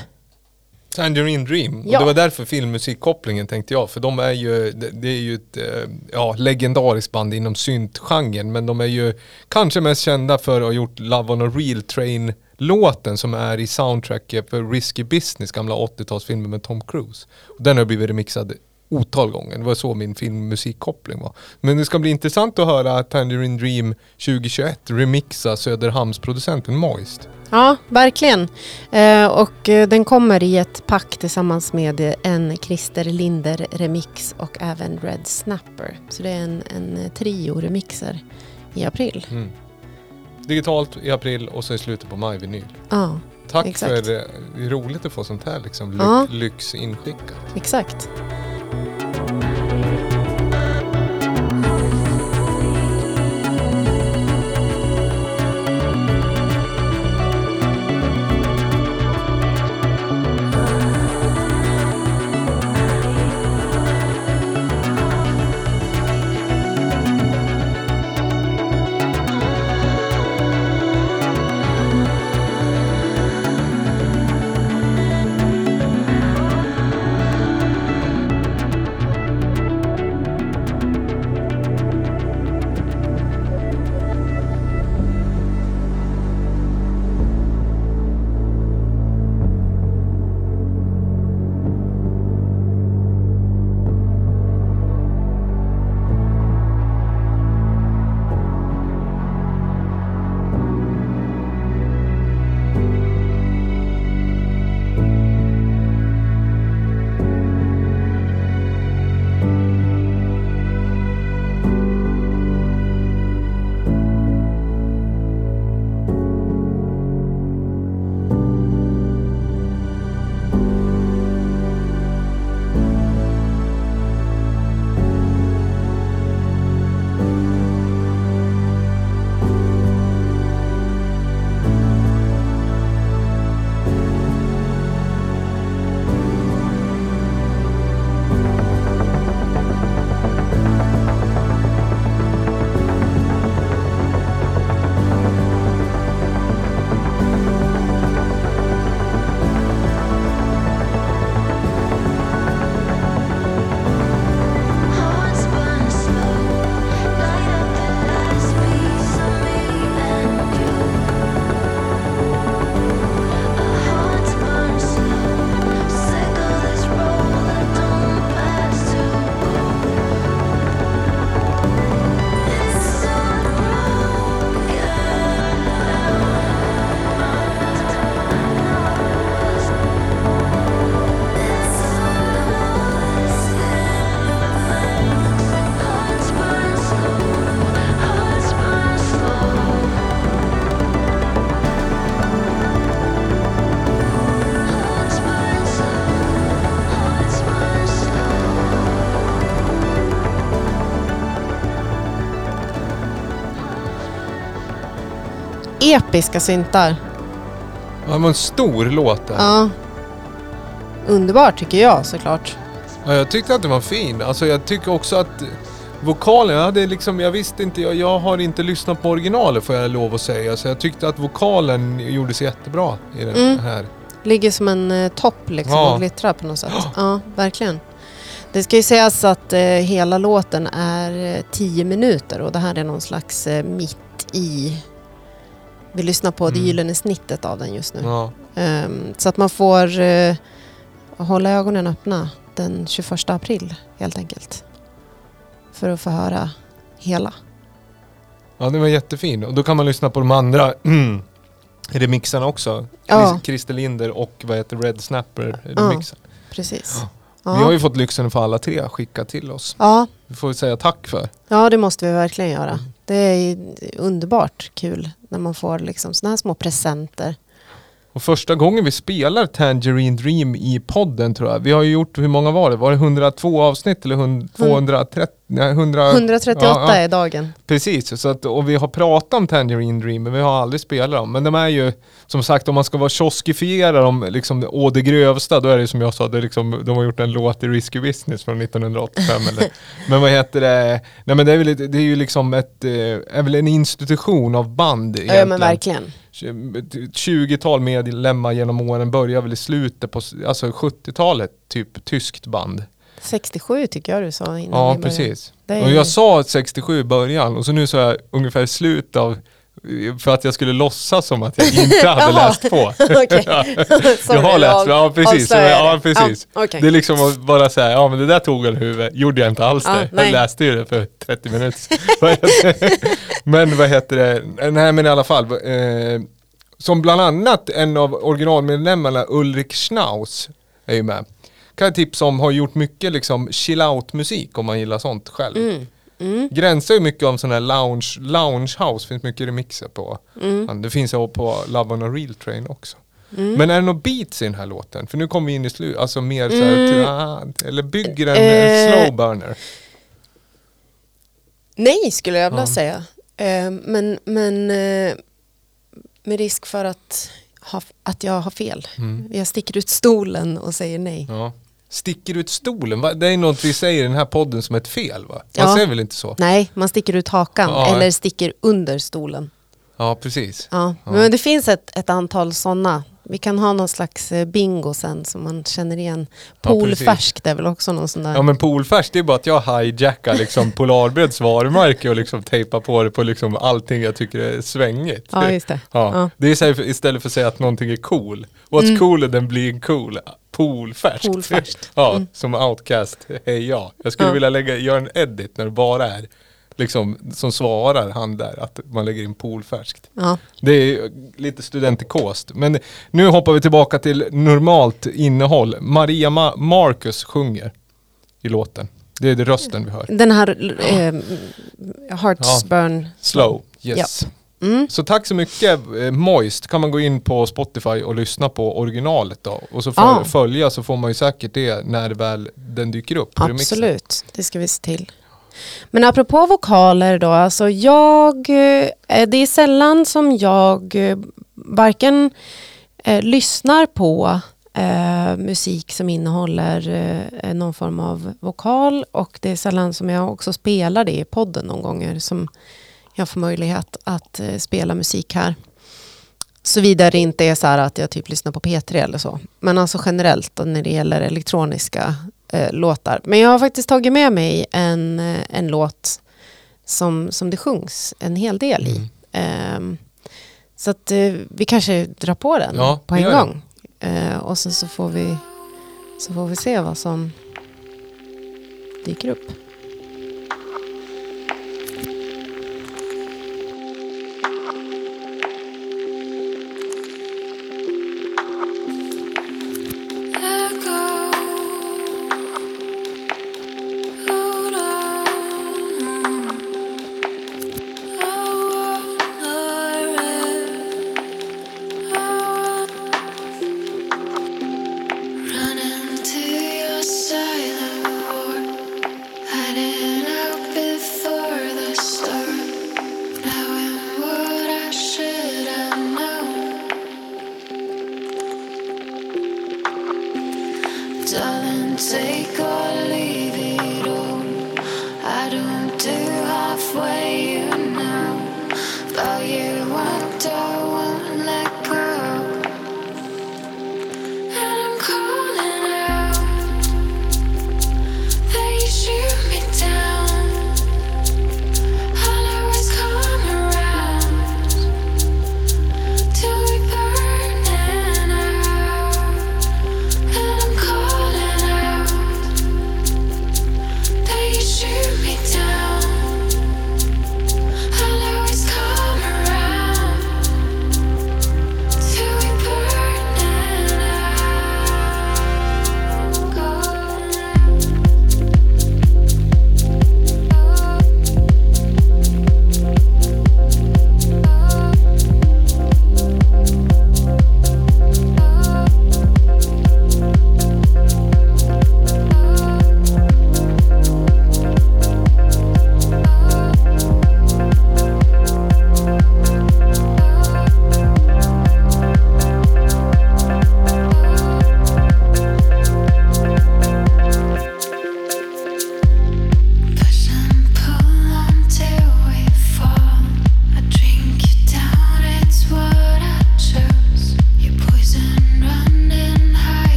Tangerine Dream. Ja. Och det var därför filmmusikkopplingen tänkte jag. För de är ju, det, är ju ett eh, ja, legendariskt band inom syntgenren. Men de är ju kanske mest kända för att ha gjort Love on a Real Train-låten som är i soundtracket för Risky Business, gamla 80-talsfilmer med Tom Cruise. Och den har blivit remixad otal gånger. Det var så min filmmusikkoppling var. Men det ska bli intressant att höra Tangerine Dream 2021 remixa Söderhamnsproducenten Moist. Ja, verkligen. Eh, och eh, den kommer i ett pack tillsammans med en Christer Linder remix och även Red Snapper. Så det är en, en eh, trio remixer i april. Mm. Digitalt i april och så i slutet på maj vinyl. Ja, Tack Exakt. för det. Det är roligt att få sånt här liksom, ly- lyx inskickat. exakt. Episka syntar. Ja, det var en stor låt där. Ja. Underbart tycker jag såklart. Ja, jag tyckte att det var fin. Alltså jag tycker också att vokalen, jag hade liksom, jag visste inte, jag, jag har inte lyssnat på originalet får jag lov att säga. Så jag tyckte att vokalen gjordes jättebra i den Mm. här. Ligger som en eh, topp liksom Ja. och glittrar på något sätt. Ja, verkligen. Det ska ju sägas att eh, hela låten är eh, tio minuter och det här är någon slags eh, mitt i. Vi lyssnar på det Mm. gyllene snittet av den just nu. Ja. Ehm, så att man får eh, hålla ögonen öppna den 21 april helt enkelt. För att få höra hela. ja, den var jättefin. Och då kan man lyssna på de andra (clears throat) remixarna också. Ja. Christer Linder och vad heter Red Snapper Ja. remixen. Precis. Ja. Ja. Vi har ju fått lyxen få alla tre skicka till oss. Ja, Det får vi säga tack för. ja, det måste vi verkligen göra. Det är underbart kul när man får liksom såna här små presenter. Och första gången vi spelar Tangerine Dream i podden tror jag. Vi har ju gjort, hur många var det? Var det 102 avsnitt eller hund- 230? Nej, 100, 138 Ja, är dagen. Precis, så att, och vi har pratat om Tangerine Dream men vi har aldrig spelat dem. Men de är ju, som sagt om man ska vara kioskifiera dem, liksom å det grövsta, då är det som jag sa, det liksom, de har gjort en låt i Risky Business från 1985 eller. (laughs) Men vad heter det? Nej men det är, väl, det är ju liksom ett, eh, är väl en institution av band egentligen. Ja men verkligen. 20-tal medlemmar genom åren börjar väl i slutet på alltså 70-talet, typ tyskt band. 67 tycker jag du sa innan Ja, precis. Är- Och jag sa 67 i början och så nu sa jag ungefär i slutet av för att jag skulle låtsas som att jag (laughs) inte hade läst på. (laughs) (laughs) Jag har läst, ja precis. Ja, precis. Ja, okej. Det är liksom att bara säga, ja men det där tog i huvudet. Gjorde jag inte alls Ja, det. nej. jag läste ju det för 30 minuter? Men vad heter det, nej men i alla fall. Eh, som bland annat en av originalmedlemmarna Ulrik Schnauz är ju med. Kan jag tipsa om, har gjort mycket liksom chill out musik om man gillar sånt själv. Mm. Mm. Gränsar ju mycket om sån här lounge, lounge house, finns mycket remixer på. Mm. Det finns ju på Love on a Real Train också. Mm. Men är det några beats i den här låten? För nu kommer vi in i slutet, alltså mer så här, Mm. eller bygger den Eh, en slow burner? Nej skulle jag vilja Ja. säga. Eh, men men eh, med risk för att, ha, att jag har fel. Mm. Jag sticker ut stolen och säger nej. Ja. Sticker ut stolen, va? det är något vi säger i den här podden som ett fel va? Man Ja. säger väl inte så? Nej, man sticker ut hakan Ja. eller sticker under stolen. Ja, precis. Ja. Ja. Men det finns ett, ett antal sådana. Vi kan ha någon slags eh, bingo sen som man känner igen. Ja, Polfärskt är väl också någon sån där. Ja men polfärs det är bara att jag hijackar liksom (laughs) Polarbröds varumärke och liksom tejpar på det på liksom allting jag tycker är svängigt. Ja, just det. Ja. Ja. Det är så här, istället för att säga att någonting är cool. What's Mm. cooler than being cool? Polfärskt. Polfärskt. (laughs) ja, Mm. som outcast, hej ja. Jag skulle Ja. vilja lägga, göra en edit när det bara är liksom som svarar han där att man lägger in polfärskt. Ja. Det är lite studentikost. Men nu hoppar vi tillbaka till normalt innehåll. Maria Ma- Marcus sjunger i låten. Det är det rösten vi hör. Den här eh, Hearts Ja. Slow, yes. Mm. Så tack så mycket eh, Moist. Kan man gå in på Spotify och lyssna på originalet då. Och så Ja. följa så får man ju säkert det när väl den dyker upp. Absolut, det ska vi se till. Men apropå vokaler då, alltså jag, eh, det är sällan som jag eh, varken eh, lyssnar på eh, musik som innehåller eh, någon form av vokal och det är sällan som jag också spelar det i podden någon gånger som jag får möjlighet att eh, spela musik här. Såvida det inte är så här att jag typ lyssnar på P3 eller så. Men alltså generellt när det gäller elektroniska eh, låtar. Men jag har faktiskt tagit med mig en, eh, en låt som, som det sjungs en hel del i. Mm. Ehm, så att eh, vi kanske drar på den Ja, på en gång. Eh, och sen så får, vi, så får vi se vad som dyker upp.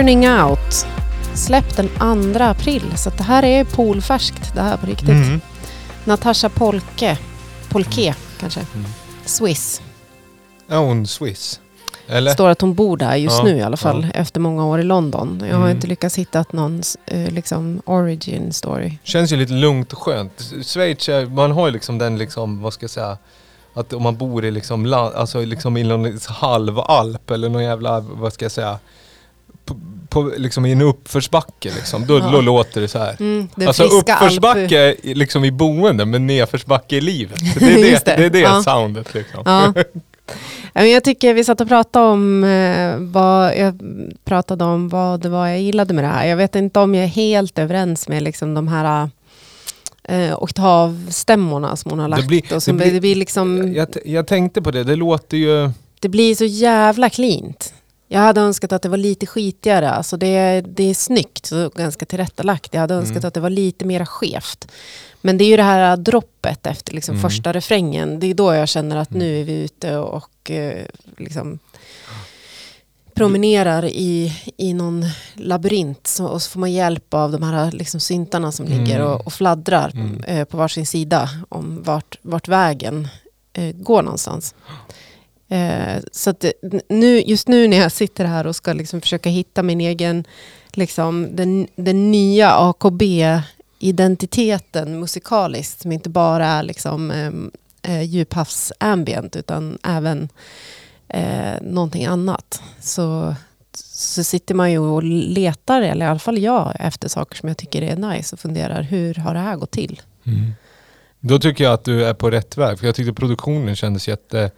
Burning Out. Släppt den 2 april. Så det här är poolfärskt det här på riktigt. Mm. Natasha Polke. Polke kanske. Mm. Swiss. Är hon Swiss? Eller? Står att hon bor där just Ja, nu i alla fall. Efter många år i London. Jag har Mm. inte lyckats hitta någon eh, liksom origin story. Känns ju lite lugnt och skönt. Schweiz, är, man har ju liksom den liksom, vad ska jag säga, att om man bor i liksom, alltså liksom i någon halvalp eller någon jävla, vad ska jag säga, på, liksom i en uppförsbacke liksom. Då, Ja. låter det så här. Mm, det alltså alp- uppförsbacke liksom i boende men nedförsbacke i livet. (laughs) Det är det, det. det, är det Ja. soundet liksom. Ja. (laughs) Jag tycker vi satt och pratade om eh, vad jag pratade om vad det var jag gillade med det här. Jag vet inte om jag är helt överens med liksom de här eh, oktavstämmorna som hon har Det lagt. blir- och som det det, blir- blir, liksom, Jag, jag tänkte på det, det låter ju... det blir så jävla cleant. Jag hade önskat att det var lite skitigare. Alltså det, det är snyggt och ganska tillrättalagt. Jag hade önskat Mm. att det var lite mer skevt. Men det är ju det här droppet efter liksom Mm. första refrängen. Det är då jag känner att Mm. nu är vi ute och eh, liksom promenerar i, i någon labyrint. Så, och så får man hjälp av de här liksom syntarna som Mm. ligger och, och fladdrar Mm. eh, på varsin sida om vart, vart vägen eh, går någonstans. Eh, så att nu, just nu när jag sitter här och ska liksom försöka hitta min egen, liksom, den, den nya AKB-identiteten musikaliskt, som inte bara är liksom, eh, djuphavsambient utan även eh, någonting annat. Så, så sitter man ju och letar, eller i alla fall jag, efter saker som jag tycker är nice och funderar, hur har det här gått till? Mm. Då tycker jag att du är på rätt väg. För jag tyckte produktionen kändes jätte...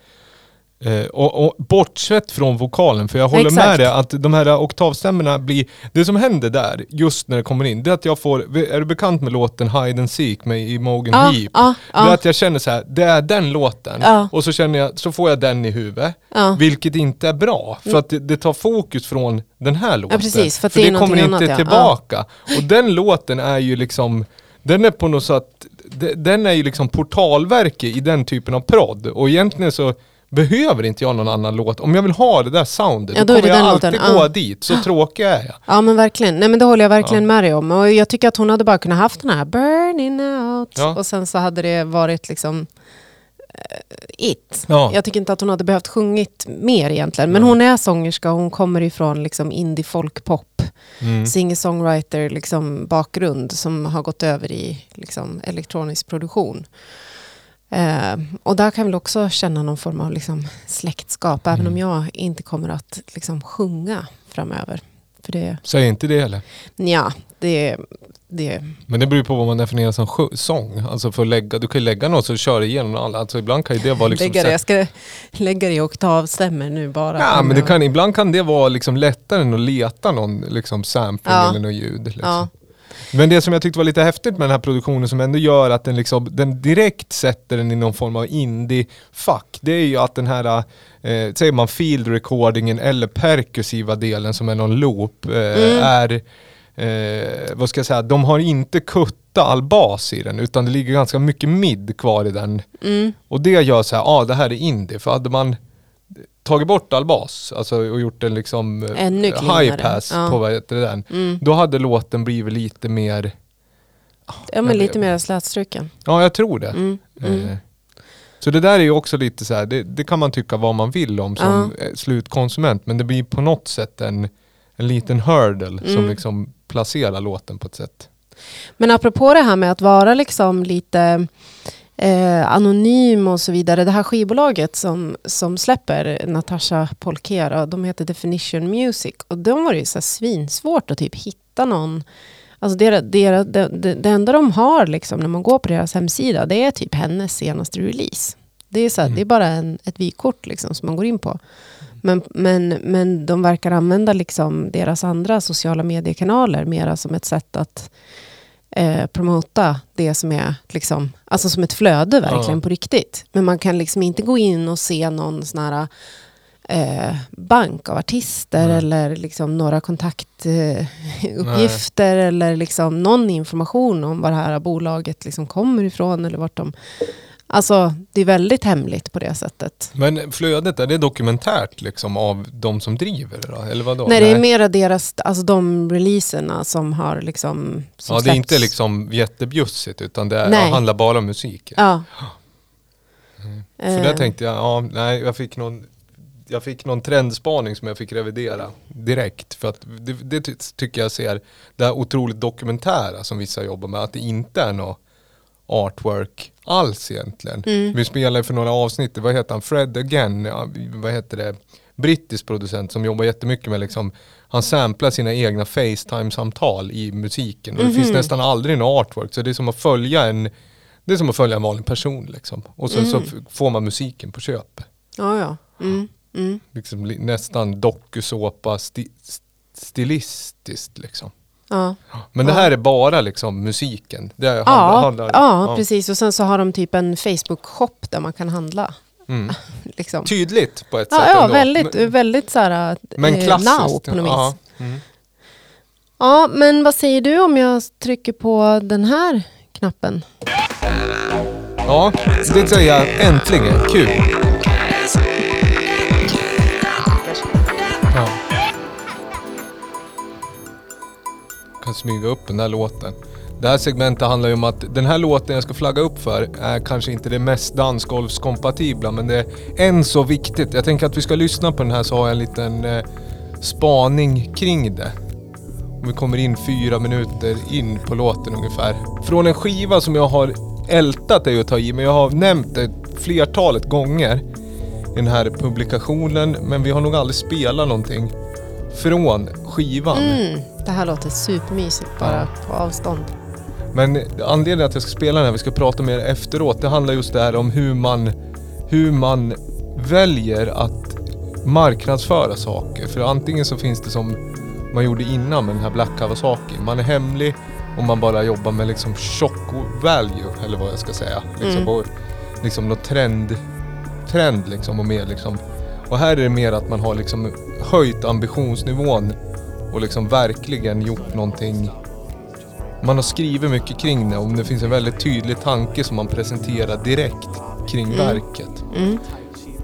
Eh, och, och bortsett från vokalen, för jag håller Exakt. med dig att de här oktavstämmorna blir... Det som händer där, just när det kommer in, det är att jag får... Är du bekant med låten Hide and Seek med Imogen Ja, Heap? ja, Det är ja, att jag känner så här, det är den låten. Ja. Och så känner jag, så får jag den i huvudet. ja. Vilket inte är bra, för att det, det tar fokus från den här låten. precis, för för det det, kommer inte annat, ja. tillbaka. Och den låten är ju liksom, den är på något sätt, de- den är ju liksom portalverke i den typen av prodd. Och egentligen så behöver inte jag någon annan låt. Om jag vill ha det där soundet, Ja, då då kommer jag alltid låten, gå ja. dit. Så tråkig är jag. Ja men verkligen. Nej men det håller jag verkligen Ja. med dig om. Och jag tycker att hon hade bara kunnat haft den här burning out. Ja. Och sen så hade det varit liksom eh, it. Ja. Jag tycker inte att hon hade behövt sjungit mer egentligen. Men Nej. hon är sångerska och hon kommer ifrån liksom indie folkpop. Mm. Singer-songwriter liksom bakgrund som har gått över i liksom elektronisk produktion. Eh, och där kan jag väl också känna någon form av liksom släktskap. Även Mm. om jag inte kommer att liksom sjunga framöver. För det, Säg inte det heller. Ja, det, det, Men det beror på vad man definierar som sång. Alltså för att lägga, du kan ju lägga något och köra igenom alla. Alltså ibland kan ju det vara liksom... lägga det, jag ska lägga det i oktavstämmer nu bara. Ja, men det kan, ibland kan det vara liksom lättare än att leta någon liksom sampling Ja. eller något ljud. Liksom. Ja, Men det som jag tyckte var lite häftigt med den här produktionen som ändå gör att den, liksom, den direkt sätter den i någon form av indie-fack, det är ju att den här, eh, säger man field recordingen eller perkussiva delen som är någon loop, eh, Mm. är, eh, vad ska jag säga, de har inte kutta all bas i den utan det ligger ganska mycket mid kvar i den. mm, Och det gör så här, ja ah, det här är indie, för hade man tagit bort all bas alltså, och gjort den liksom eh, Ännu high pass Ja. på vad heter det den, mm. då hade låten blivit lite mer, Ja, men lite mer slätstruken. ja jag tror det. Mm, mm. Eh, Så det där är ju också lite så här, det, det kan man tycka vad man vill om som eh, slutkonsument, men det blir på något sätt en, en liten hurdle som Mm. liksom placerar låten på ett sätt. Men apropå det här med att vara liksom lite eh, anonym och så vidare. Det här skivbolaget som, som släpper Natasha Polkera, de heter Definition Music. Och de var det ju så svinsvårt att typ hitta någon Alltså det, det, det, det enda de har liksom, när man går på deras hemsida, det är typ hennes senaste release. Det är, så här, Mm. det är bara en, ett vykort liksom, som man går in på. Men, men, men de verkar använda liksom deras andra sociala mediekanaler mera som ett sätt att eh, promota det som är liksom, alltså som ett flöde verkligen Ja. på riktigt. Men man kan liksom inte gå in och se någon sån här eh, bank av artister Nej. eller liksom några kontaktuppgifter eller liksom någon information om var det här bolaget liksom kommer ifrån eller vart de Alltså det är väldigt hemligt på det sättet. Men flödet, är det dokumentärt liksom av de som driver det då? Eller vadå? Nej, det är mera deras, alltså de releaserna som har liksom som Ja, det är inte släppts. liksom jättebjussigt utan det är, Nej. handlar bara om musik. Ja. För Eh, där tänkte jag, ja, nej, jag fick någon jag fick någon trendspaning som jag fick revidera direkt. För att det, det ty- tycker jag ser, det här otroligt dokumentära som vissa jobbar med, att det inte är något artwork alls egentligen. Mm. Vi spelade för några avsnitt, vad heter han, Fred Again, vad heter det, brittisk producent som jobbar jättemycket med liksom, han samplar sina egna Facetime-samtal i musiken och det finns Mhm. nästan aldrig någon artwork så det är som att följa en det är som att följa en vanlig person liksom. Och sen så Mm. f- får man musiken på köp. Ja, ja. Mm. Mm. Liksom li- nästan dokusåpa sti stilistiskt liksom. Ja. Men det Ja. här är bara liksom musiken. Det handlar, Ja, handlar, ja, precis. Och sen så har de typ en Facebook-shop där man kan handla. Mm. (laughs) Liksom. Tydligt på ett Ja, sätt ja ändå. väldigt, Men, väldigt så här, men eh, klassiskt. now på något ja. vis. Mm. Ja, men vad säger du om jag trycker på den här knappen? ja, det säger jag äntligen. Kul. Kan smyga upp den där låten. Det här segmentet handlar ju om att den här låten jag ska flagga upp för är kanske inte det mest dansgolvskompatibla men det är än så viktigt. Jag tänker att vi ska lyssna på den här så har jag en liten eh, spaning kring det. Och vi kommer in fyra minuter in på låten ungefär. Från en skiva som jag har ältat är ju att ta i men jag har nämnt det flertalet gånger i den här publikationen men vi har nog aldrig spelat någonting från skivan. Mm, det här låter supermysigt bara på avstånd. Men anledningen att jag ska spela den här, vi ska prata mer efteråt, det handlar just det här om hur man, hur man väljer att marknadsföra saker. För antingen så finns det som man gjorde innan med den här Black Kawasaki. Man är hemlig och man bara jobbar med liksom shock value, eller vad jag ska säga. Liksom, Mm. och, liksom något trend, trend liksom och mer liksom. Och här är det mer att man har liksom höjt ambitionsnivån och liksom verkligen gjort någonting man har skrivit mycket kring det och det finns en väldigt tydlig tanke som man presenterar direkt kring Mm. verket. Mm.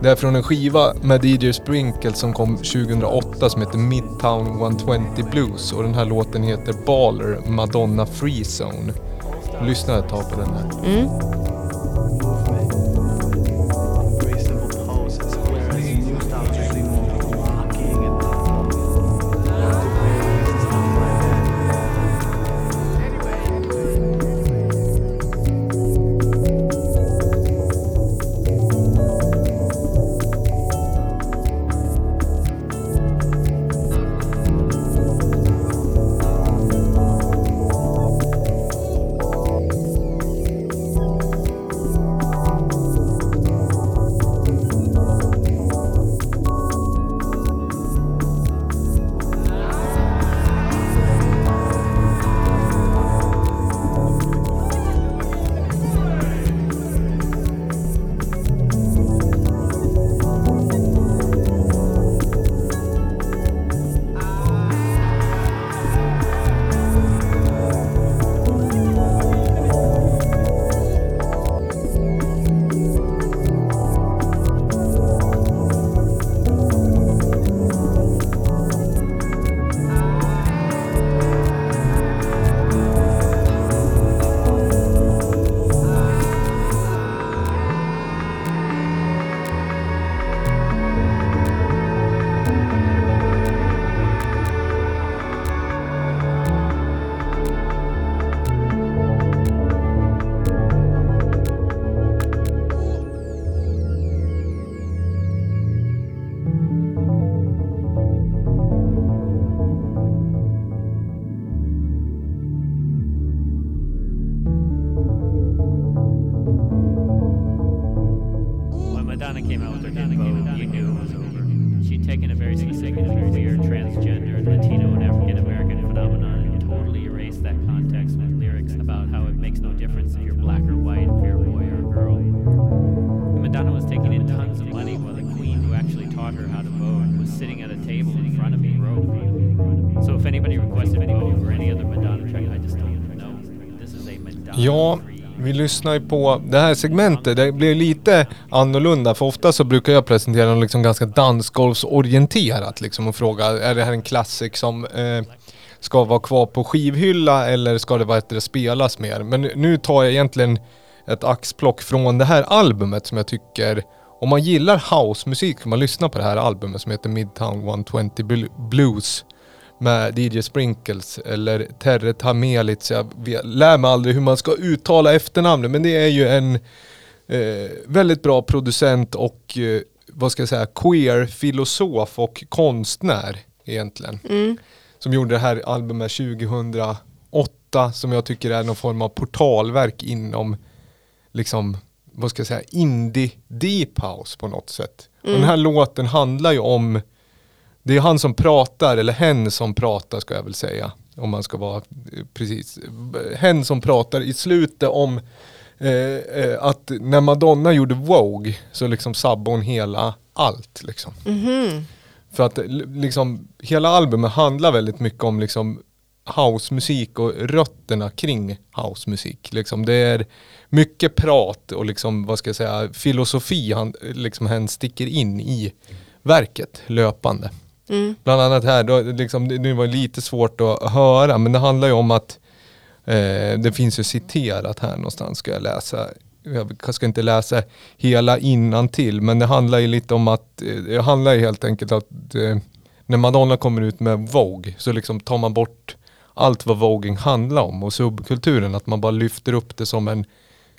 Det är från en skiva med DJ Sprinkle som kom 2008 som heter Midtown 120 Blues och den här låten heter Baller Madonna Free Zone. Lyssna ett tag på den här. Mm. Ja, Vi lyssnar ju på det här segmentet, det blir lite annorlunda för ofta så brukar jag presentera något liksom ganska dansgolvsorienterat liksom och fråga är det här en klassik som eh, ska vara kvar på skivhylla eller ska det vara ett det spelas mer? Men nu tar jag egentligen ett axplock från det här albumet som jag tycker om man gillar housemusik kan man lyssna på det här albumet som heter Midtown 120 Blues med DJ Sprinkles eller Terre Tamelitz. Jag vet, lär mig aldrig hur man ska uttala efternamnet men det är ju en eh, väldigt bra producent och eh, vad ska jag säga, queer filosof och konstnär egentligen. Mm. Som gjorde det här albumet 2008 som jag tycker är någon form av portalverk inom liksom, vad ska jag säga, indie deep house på något sätt. Och den här låten handlar ju om det är han som pratar, eller hen som pratar ska jag väl säga. Om man ska vara eh, precis. Hen som pratar i slutet om eh, eh, att när Madonna gjorde Vogue så liksom sabbade hon hela allt. Liksom. Mhm. För att liksom, hela albumet handlar väldigt mycket om liksom housemusik och rötterna kring housemusik. Liksom, det är mycket prat och liksom, vad ska jag säga, filosofi han, liksom, hen sticker in i verket löpande. Mm. Bland annat här, då, liksom, det det var lite svårt att höra, men det handlar ju om att eh, det finns ju citerat här någonstans, ska jag läsa. Jag ska inte läsa hela innan till men det handlar ju lite om att, eh, det handlar ju helt enkelt att eh, när Madonna kommer ut med Vogue så liksom tar man bort allt vad voging handlar om och subkulturen, att man bara lyfter upp det som en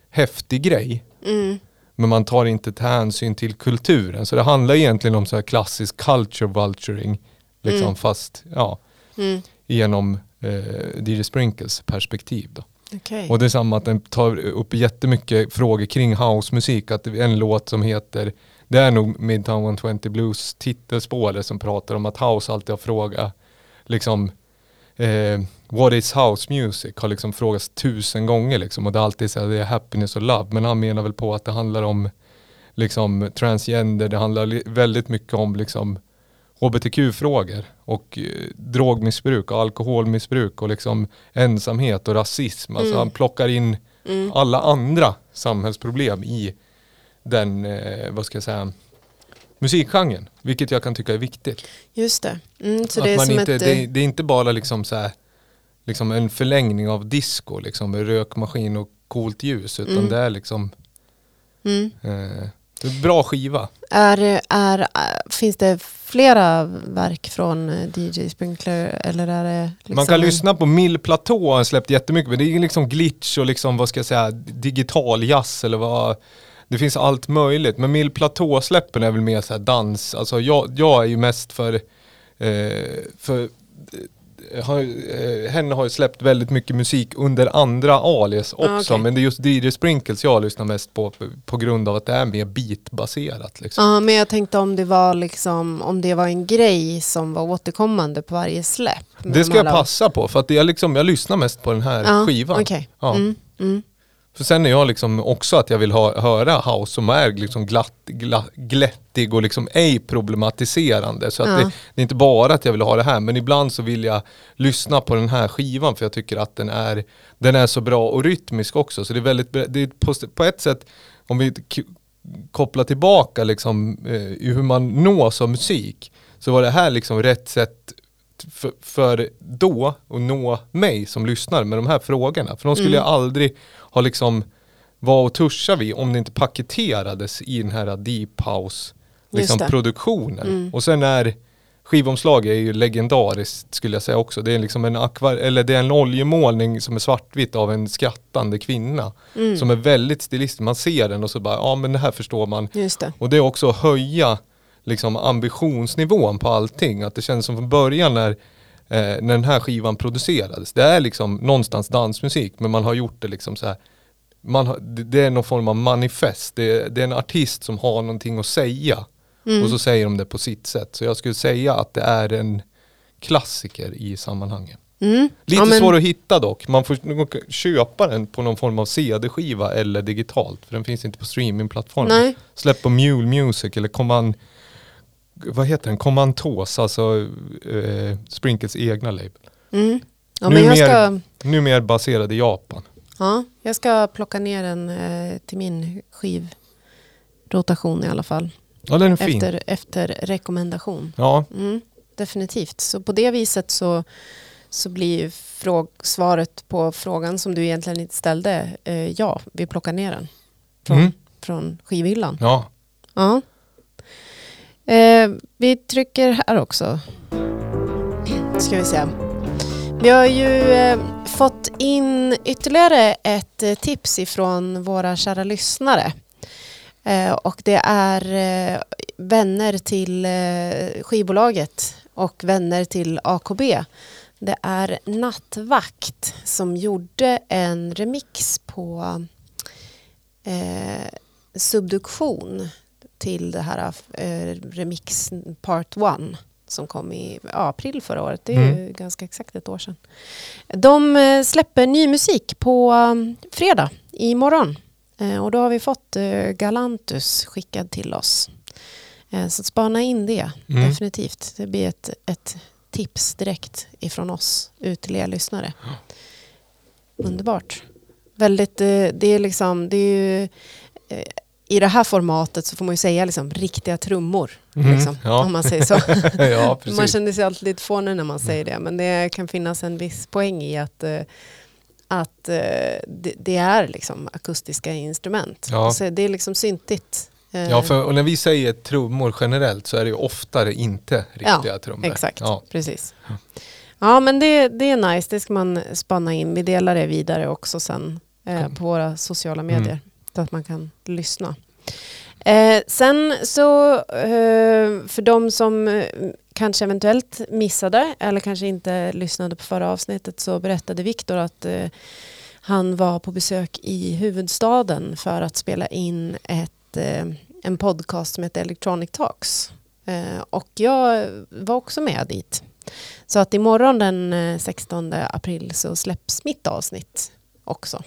häftig grej. Mm. Men man tar inte till hänsyn till kulturen. Så det handlar egentligen om så här klassisk culture vulturing. Liksom Mm. fast ja, Mm. genom eh, DJ Sprinkles perspektiv. Då. Okej. Och det är samma att den tar upp jättemycket frågor kring housemusik. Att det är en låt som heter, det är nog Midtown 120 Blues titelspåret som pratar om att house alltid har frågat, liksom, eh, what is house music? Har liksom frågats tusen gånger liksom. Och det är alltid så här, det är happiness och love. Men han menar väl på att det handlar om liksom transgender, det handlar väldigt mycket om liksom hbtq-frågor och eh, drogmissbruk och alkoholmissbruk och liksom ensamhet och rasism. Alltså Mm. han plockar in Mm. alla andra samhällsproblem i den, eh, vad ska jag säga, musikgenren. Vilket jag kan tycka är viktigt. Just det. Mm, så att det är man inte, ett... det, eh, det är inte bara liksom så här, liksom en förlängning av disco, liksom med rökmaskin och coolt ljus. Utan Mm. det är liksom Mm. eh, bra skiva. Är, är, finns det flera verk från eh, DJ Sprinkler eller är det liksom Man kan en- lyssna på Mill Platå, han släppt jättemycket, men det är liksom glitch och liksom, vad ska jag säga, digital jazz eller vad det finns allt möjligt, men Mill Platå-släppen är väl mer så här dans, alltså jag, jag är ju mest för, eh, för har, eh, henne har ju släppt väldigt mycket musik under andra alias också, Ah, okej. men det är just DJ Sprinkles jag lyssnar mest på på grund av att det är mer beatbaserat. Liksom. Ja, men jag tänkte om det var liksom om det var en grej som var återkommande på varje släpp. Det ska jag alla- passa på, för att jag, liksom, jag lyssnar mest på den här Ja, skivan. okej. Ja. Mm, mm. För sen är jag liksom också att jag vill ha, höra house som är liksom glatt, glatt, glättig och liksom ej problematiserande. Så att Ja. det, det är inte bara att jag vill ha det här, men ibland så vill jag lyssna på den här skivan för jag tycker att den är, den är så bra och rytmisk också. Så det är väldigt, det är på, på ett sätt, om vi kopplar tillbaka liksom eh, hur man nås av musik, så var det här liksom rätt sätt för, för då att nå mig som lyssnar med de här frågorna. För de skulle Mm. jag aldrig ha liksom vad och tuscha vid om det inte paketerades i den här deep house liksom, produktionen. Mm. Och sen är skivomslaget är ju legendariskt skulle jag säga också. Det är liksom en akvar eller det är en oljemålning som är svartvitt av en skrattande kvinna. Mm. Som är väldigt stilistisk. Man ser den och så bara, ja men det här förstår man. Det. Och det är också att höja liksom, ambitionsnivån på allting. Att det känns som från början när, eh, när den här skivan producerades. Det är liksom någonstans dansmusik men man har gjort det liksom så här. Man har, det, är någon form av manifest. Det, är- det är en artist som har någonting att säga. Mm. Och så säger de det på sitt sätt. Så jag skulle säga att det är en klassiker i sammanhanget. Mm. Lite Ja, men- svår att hitta dock. Man får köpa den på någon form av CD-skiva eller digitalt. För den finns inte på streamingplattformen. Släpp på Mule Music eller Command, vad heter den? Commantos, alltså eh, Sprinkles egna label. Mm. Ja, Nu men jag mer- ska, Numera baserad i Japan. Ja, jag ska plocka ner den eh, till min skivrotation i alla fall. Ja, den är fin. Efter, efter rekommendation. Ja, Mm, definitivt. Så på det viset så, så blir fråg, svaret på frågan som du egentligen inte ställde eh, ja, vi plockar ner den från, Mm. från skivhyllan. ja. Ja. Eh, vi trycker här också. Ska vi se. Vi har ju eh, fått in ytterligare ett eh, tips ifrån våra kära lyssnare. Eh, och det är eh, vänner till eh, skivbolaget och vänner till AKB. Det är Nattvakt som gjorde en remix på eh, Subduktion till det här eh, remix part one som kom i april förra året. Det är ju ganska exakt ett år sedan. De eh, släpper ny musik på um, fredag imorgon. Eh, och då har vi fått eh, Galantus skickad till oss. Så spana in det, Mm. definitivt. Det blir ett, ett tips direkt ifrån oss ut till er lyssnare. Underbart. Väldigt, det är liksom, det är ju, i det här formatet så får man ju säga liksom riktiga trummor. Mhm, Liksom, ja. Om man säger så. (laughs) ja man känner sig alltid lite fånig när man säger det. Men det kan finnas en viss poäng i att, eh, att eh, det, det är liksom akustiska instrument. Ja. Så det är liksom syntigt. Eh, Ja, för och när vi säger trummor generellt så är det ju oftare inte riktiga trummor. Exakt, Ja. precis. Ja men det, det är nice, det ska man spanna in. Vi delar det vidare också sen eh, på våra sociala Mm. Så att man kan lyssna. Eh, sen så eh, för de som eh, kanske eventuellt missade eller kanske inte lyssnade på förra avsnittet så berättade Viktor att eh, han var på besök i huvudstaden för att spela in ett, eh, en podcast som heter Electronic Talks. Eh, och jag var också med dit. Så att imorgon den eh, 16 april så släpps mitt avsnitt också.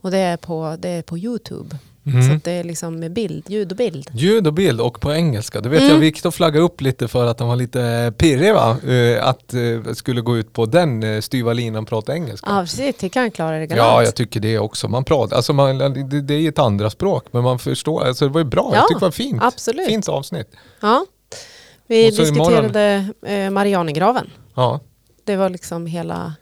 Och det är på, det är på Youtube. Så Mm. att det är liksom med bild, ljud och bild. Ljud och bild och på engelska. Det vet Mm. jag Viktor flaggade upp lite för att han var lite pirrig va? Eh, Att eh, skulle gå ut på den eh, styva linan och prata engelska. Ja, precis. Tycker han klarar det Ja, galant. jag tycker det också. Man pratar, alltså man, det, det är ett andra språk men man förstår, alltså det var ju bra. Ja, jag tycker det var fint. absolut. Fint avsnitt. Ja. Vi så diskuterade eh, Marianergraven. Ja, Det var liksom hela,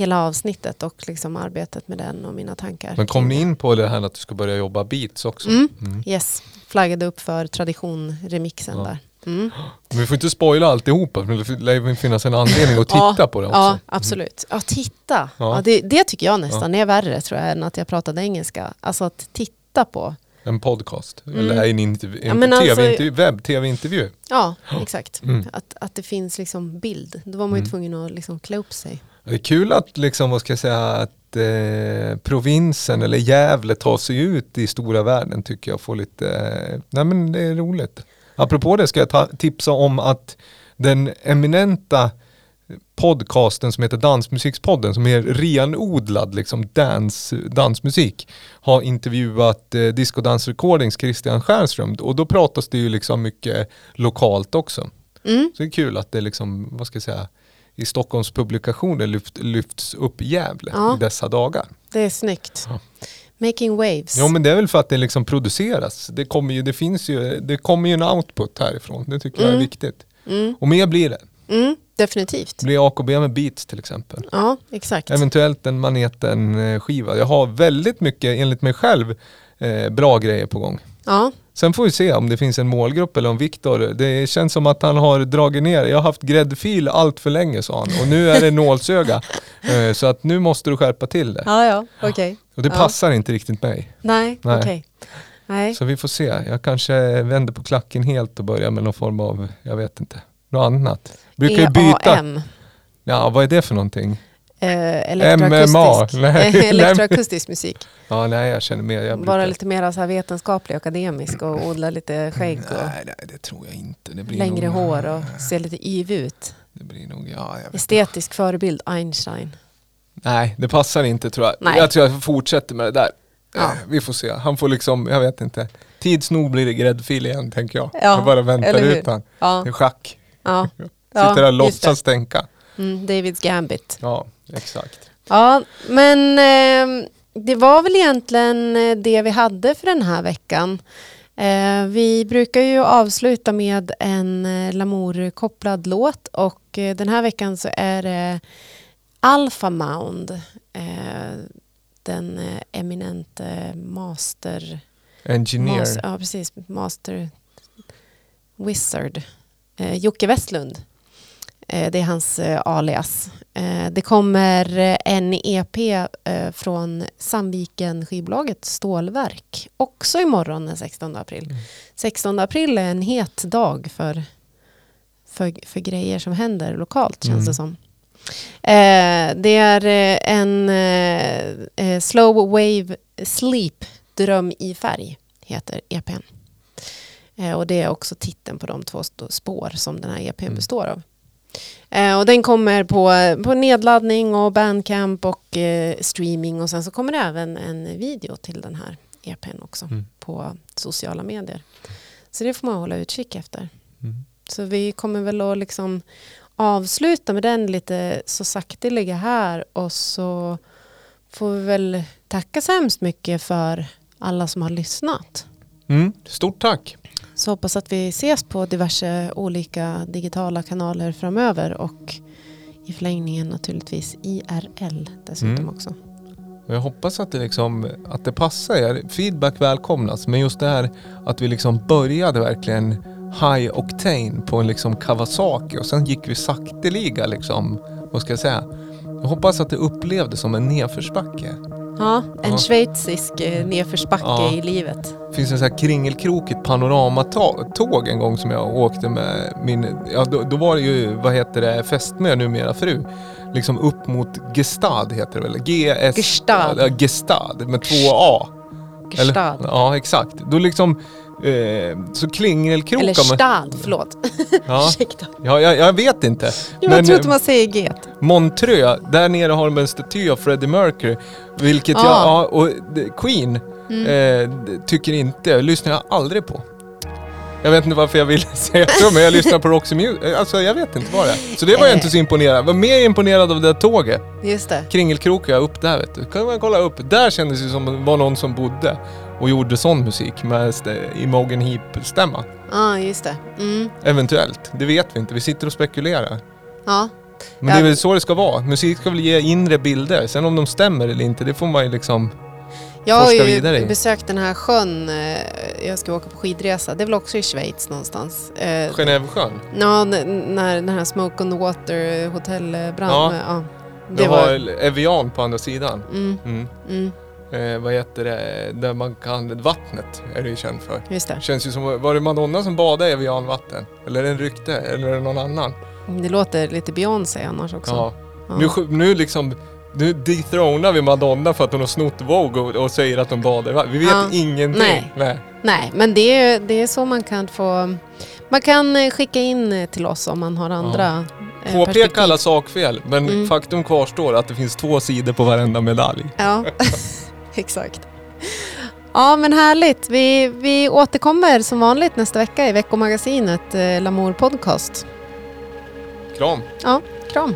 hela avsnittet och liksom arbetet med den och mina tankar. men kom ni in på det här att du ska börja jobba beats också? Mm. Mm. Yes, flaggade upp för tradition-remixen Ja. där. Mm. Men vi får inte spoila alltihopa det lär finnas en anledning att (laughs) Ja, titta på det också. Ja, absolut. Ja, titta. Ja. Ja. det, det tycker jag nästan är värre tror jag än att jag pratade engelska. Alltså att titta på. En podcast, Mm. eller en, intervju, Ja, en men alltså- tv-intervju, webb-tv-intervju. Ja, exakt. Mm. Att, att det finns liksom bild. Då var man ju Mm. tvungen att liksom klä upp sig. Det är kul att liksom, vad ska jag säga, att eh, provinsen eller Gävle tar sig ut i stora världen tycker jag får lite, eh, nej men det är roligt. Apropå det ska jag ta, tipsa om att den eminenta podcasten som heter Dansmusikspodden som är renodlad liksom dans, dansmusik har intervjuat eh, Disco Dance Recordings Christian Stjernström och då pratas det ju liksom mycket lokalt också. Mm. Så det är kul att det liksom, vad ska jag säga, i Stockholms publikationer lyft, lyfts upp Gävle Ja. i dessa dagar. Det är snyggt. Ja. Making waves. Ja men det är väl för att det liksom produceras. Det kommer ju, det finns ju, det kommer ju en output härifrån. Det tycker jag är Mm. viktigt. Mm. Och mer blir det. Mm. Definitivt. Det blir AKB med beats till exempel. Ja, exakt. Eventuellt en maneten skiva. Jag har väldigt mycket, enligt mig själv, eh, bra grejer på gång. Ja, Sen får vi se om det finns en målgrupp eller om Viktor, det känns som att han har dragit ner, jag har haft gräddfil allt för länge sa han och nu är det nålsöga. (laughs) Eh, Så att nu måste du skärpa till det. ja, ja. okej. Och det Ja. passar inte riktigt mig. Nej, okej. Nej. Så vi får se. Jag kanske vänder på klacken helt och börjar med någon form av, jag vet inte, något annat. Brukar ju byta. EAM. Ja, vad är det för någonting? Eh, MMA. elektroakustisk. Nej. Eh, elektroakustisk musik. Ja, nej jag känner mer, jag Vara lite mer så här vetenskaplig och akademisk och odla lite skägg och Nej, nej, det tror jag inte. Längre nog, hår och se lite yv ut. Det blir nog, ja, Estetisk förebild Einstein. Nej, det passar inte tror jag. Nej. Jag tror jag fortsätter med det där. Ja. Eh, Vi får se. Han får liksom, jag vet inte. Tids nog blir det gräddfil igen tänker jag. Ja, jag bara väntar ut han. Ja, Det är schack. ja. Sitter där och låtsas tänka. Mm, Davids Gambit. Ja, exakt. Ja, men eh, det var väl egentligen eh, det vi hade för den här veckan. Eh, vi brukar ju avsluta med en eh, Lamour-kopplad låt och eh, den här veckan så är det Alpha Mound, eh, den eminente master... Engineer. Mas- ja, precis. Master Wizard. Jocke Westlund. Eh, det är hans eh, alias. Eh, det kommer en EP från Sandviken skivbolaget Stålverk. Också imorgon den 16 april. Mm. 16 april är en het dag för, för, för grejer som händer lokalt känns Mm. det som. Det är en Slow Wave Sleep Dröm i färg heter EPn. Och det är också titeln på de två spår som den här EPn Mm. består av. Eh, och den kommer på, på nedladdning och bandcamp och eh, streaming och sen så kommer det även en video till den här EPn också Mm. på sociala medier. Så det får man hålla utkik efter. Mm. Så vi kommer väl att liksom avsluta med den lite så sakteliga här och så får vi väl tacka så hemskt mycket för alla som har lyssnat. Mm. Stort tack. Så hoppas att vi ses på diverse olika digitala kanaler framöver och i förlängningen naturligtvis IRL dessutom Mm. också. Jag hoppas att det, liksom, att det passar er. Feedback välkomnas. Men just det här att vi liksom började verkligen high octane på en liksom Kawasaki och sen gick vi sakteliga liksom, vad ska jag säga? Jag hoppas att det upplevdes som en nedförsbacke. Ja, en Ja. schweizisk eh, nedförsbacke Ja. i livet. Det finns en så här kringelkrokigt panoramatåg en gång som jag åkte med min, ja då, då var det ju, vad heter det, fästmö numera fru. Liksom upp mot Gestad heter det väl? G-S... Gestad. Ja, Gestad med två A. Eller? Gestad. Ja, exakt. Då liksom, eh, så kringelkrokar Eller stad, förlåt. Ja, (laughs) Ursäkta. ja jag, jag vet inte. Jag Men, tror att eh, man säger get. Montreux, där nere har de en staty av Freddie Mercury. Vilket Ah. jag, ja, och Queen Mm. eh, tycker inte, lyssnar jag aldrig på. Jag vet inte varför jag vill (laughs) säga så, men jag lyssnar på Roxy Music. Alltså jag vet inte vad det är. Så det var jag Eh. inte så imponerad. Jag var mer imponerad av det där tåget. Just det. Kringelkrokar upp där vet du. Kan man kolla upp. Där kändes det som det var någon som bodde och gjorde sån musik med st- Imogen Heap-stämma. Ja, just det. Mm. Eventuellt. Det vet vi inte. Vi sitter och spekulerar. Ja. Men Ja. det är väl så det ska vara. Musik ska väl ge inre bilder. Sen om de stämmer eller inte, det får man ju liksom... Jag har ju i. besökt den här sjön. eh, Jag ska åka på skidresa. Det är väl också i Schweiz någonstans. Eh, Genèvesjön. Ja, när den här Smoke on the Water hotellbrand. Ja. Ja. Det Det har var... Evian på andra sidan. Mm, Mm. mm, Eh, vad heter det? Där man kan... Vattnet är det ju känt för. just det. Känns ju som... Var det Madonna som badade i Evian-vatten? Eller är det en rykte? Eller är det någon annan? Det låter lite Beyoncé annars också. Ja. Ja. Nu, nu liksom... Nu dethronar vi Madonna för att hon har snott Vogue och, och säger att hon badar. Vi vet Ja. ingenting. Nej. Nej. Nej, men det är, det är så man kan få... Man kan eh, skicka in eh, till oss om man har andra eh, Påpeka alla sakfel, men Mm. faktum kvarstår att det finns två sidor på varenda medalj. Ja, (laughs) (laughs) (laughs) exakt. Ja, men härligt. Vi, vi återkommer som vanligt nästa vecka i veckomagasinet eh, Lamour Podcast. Kram! Ja, kram.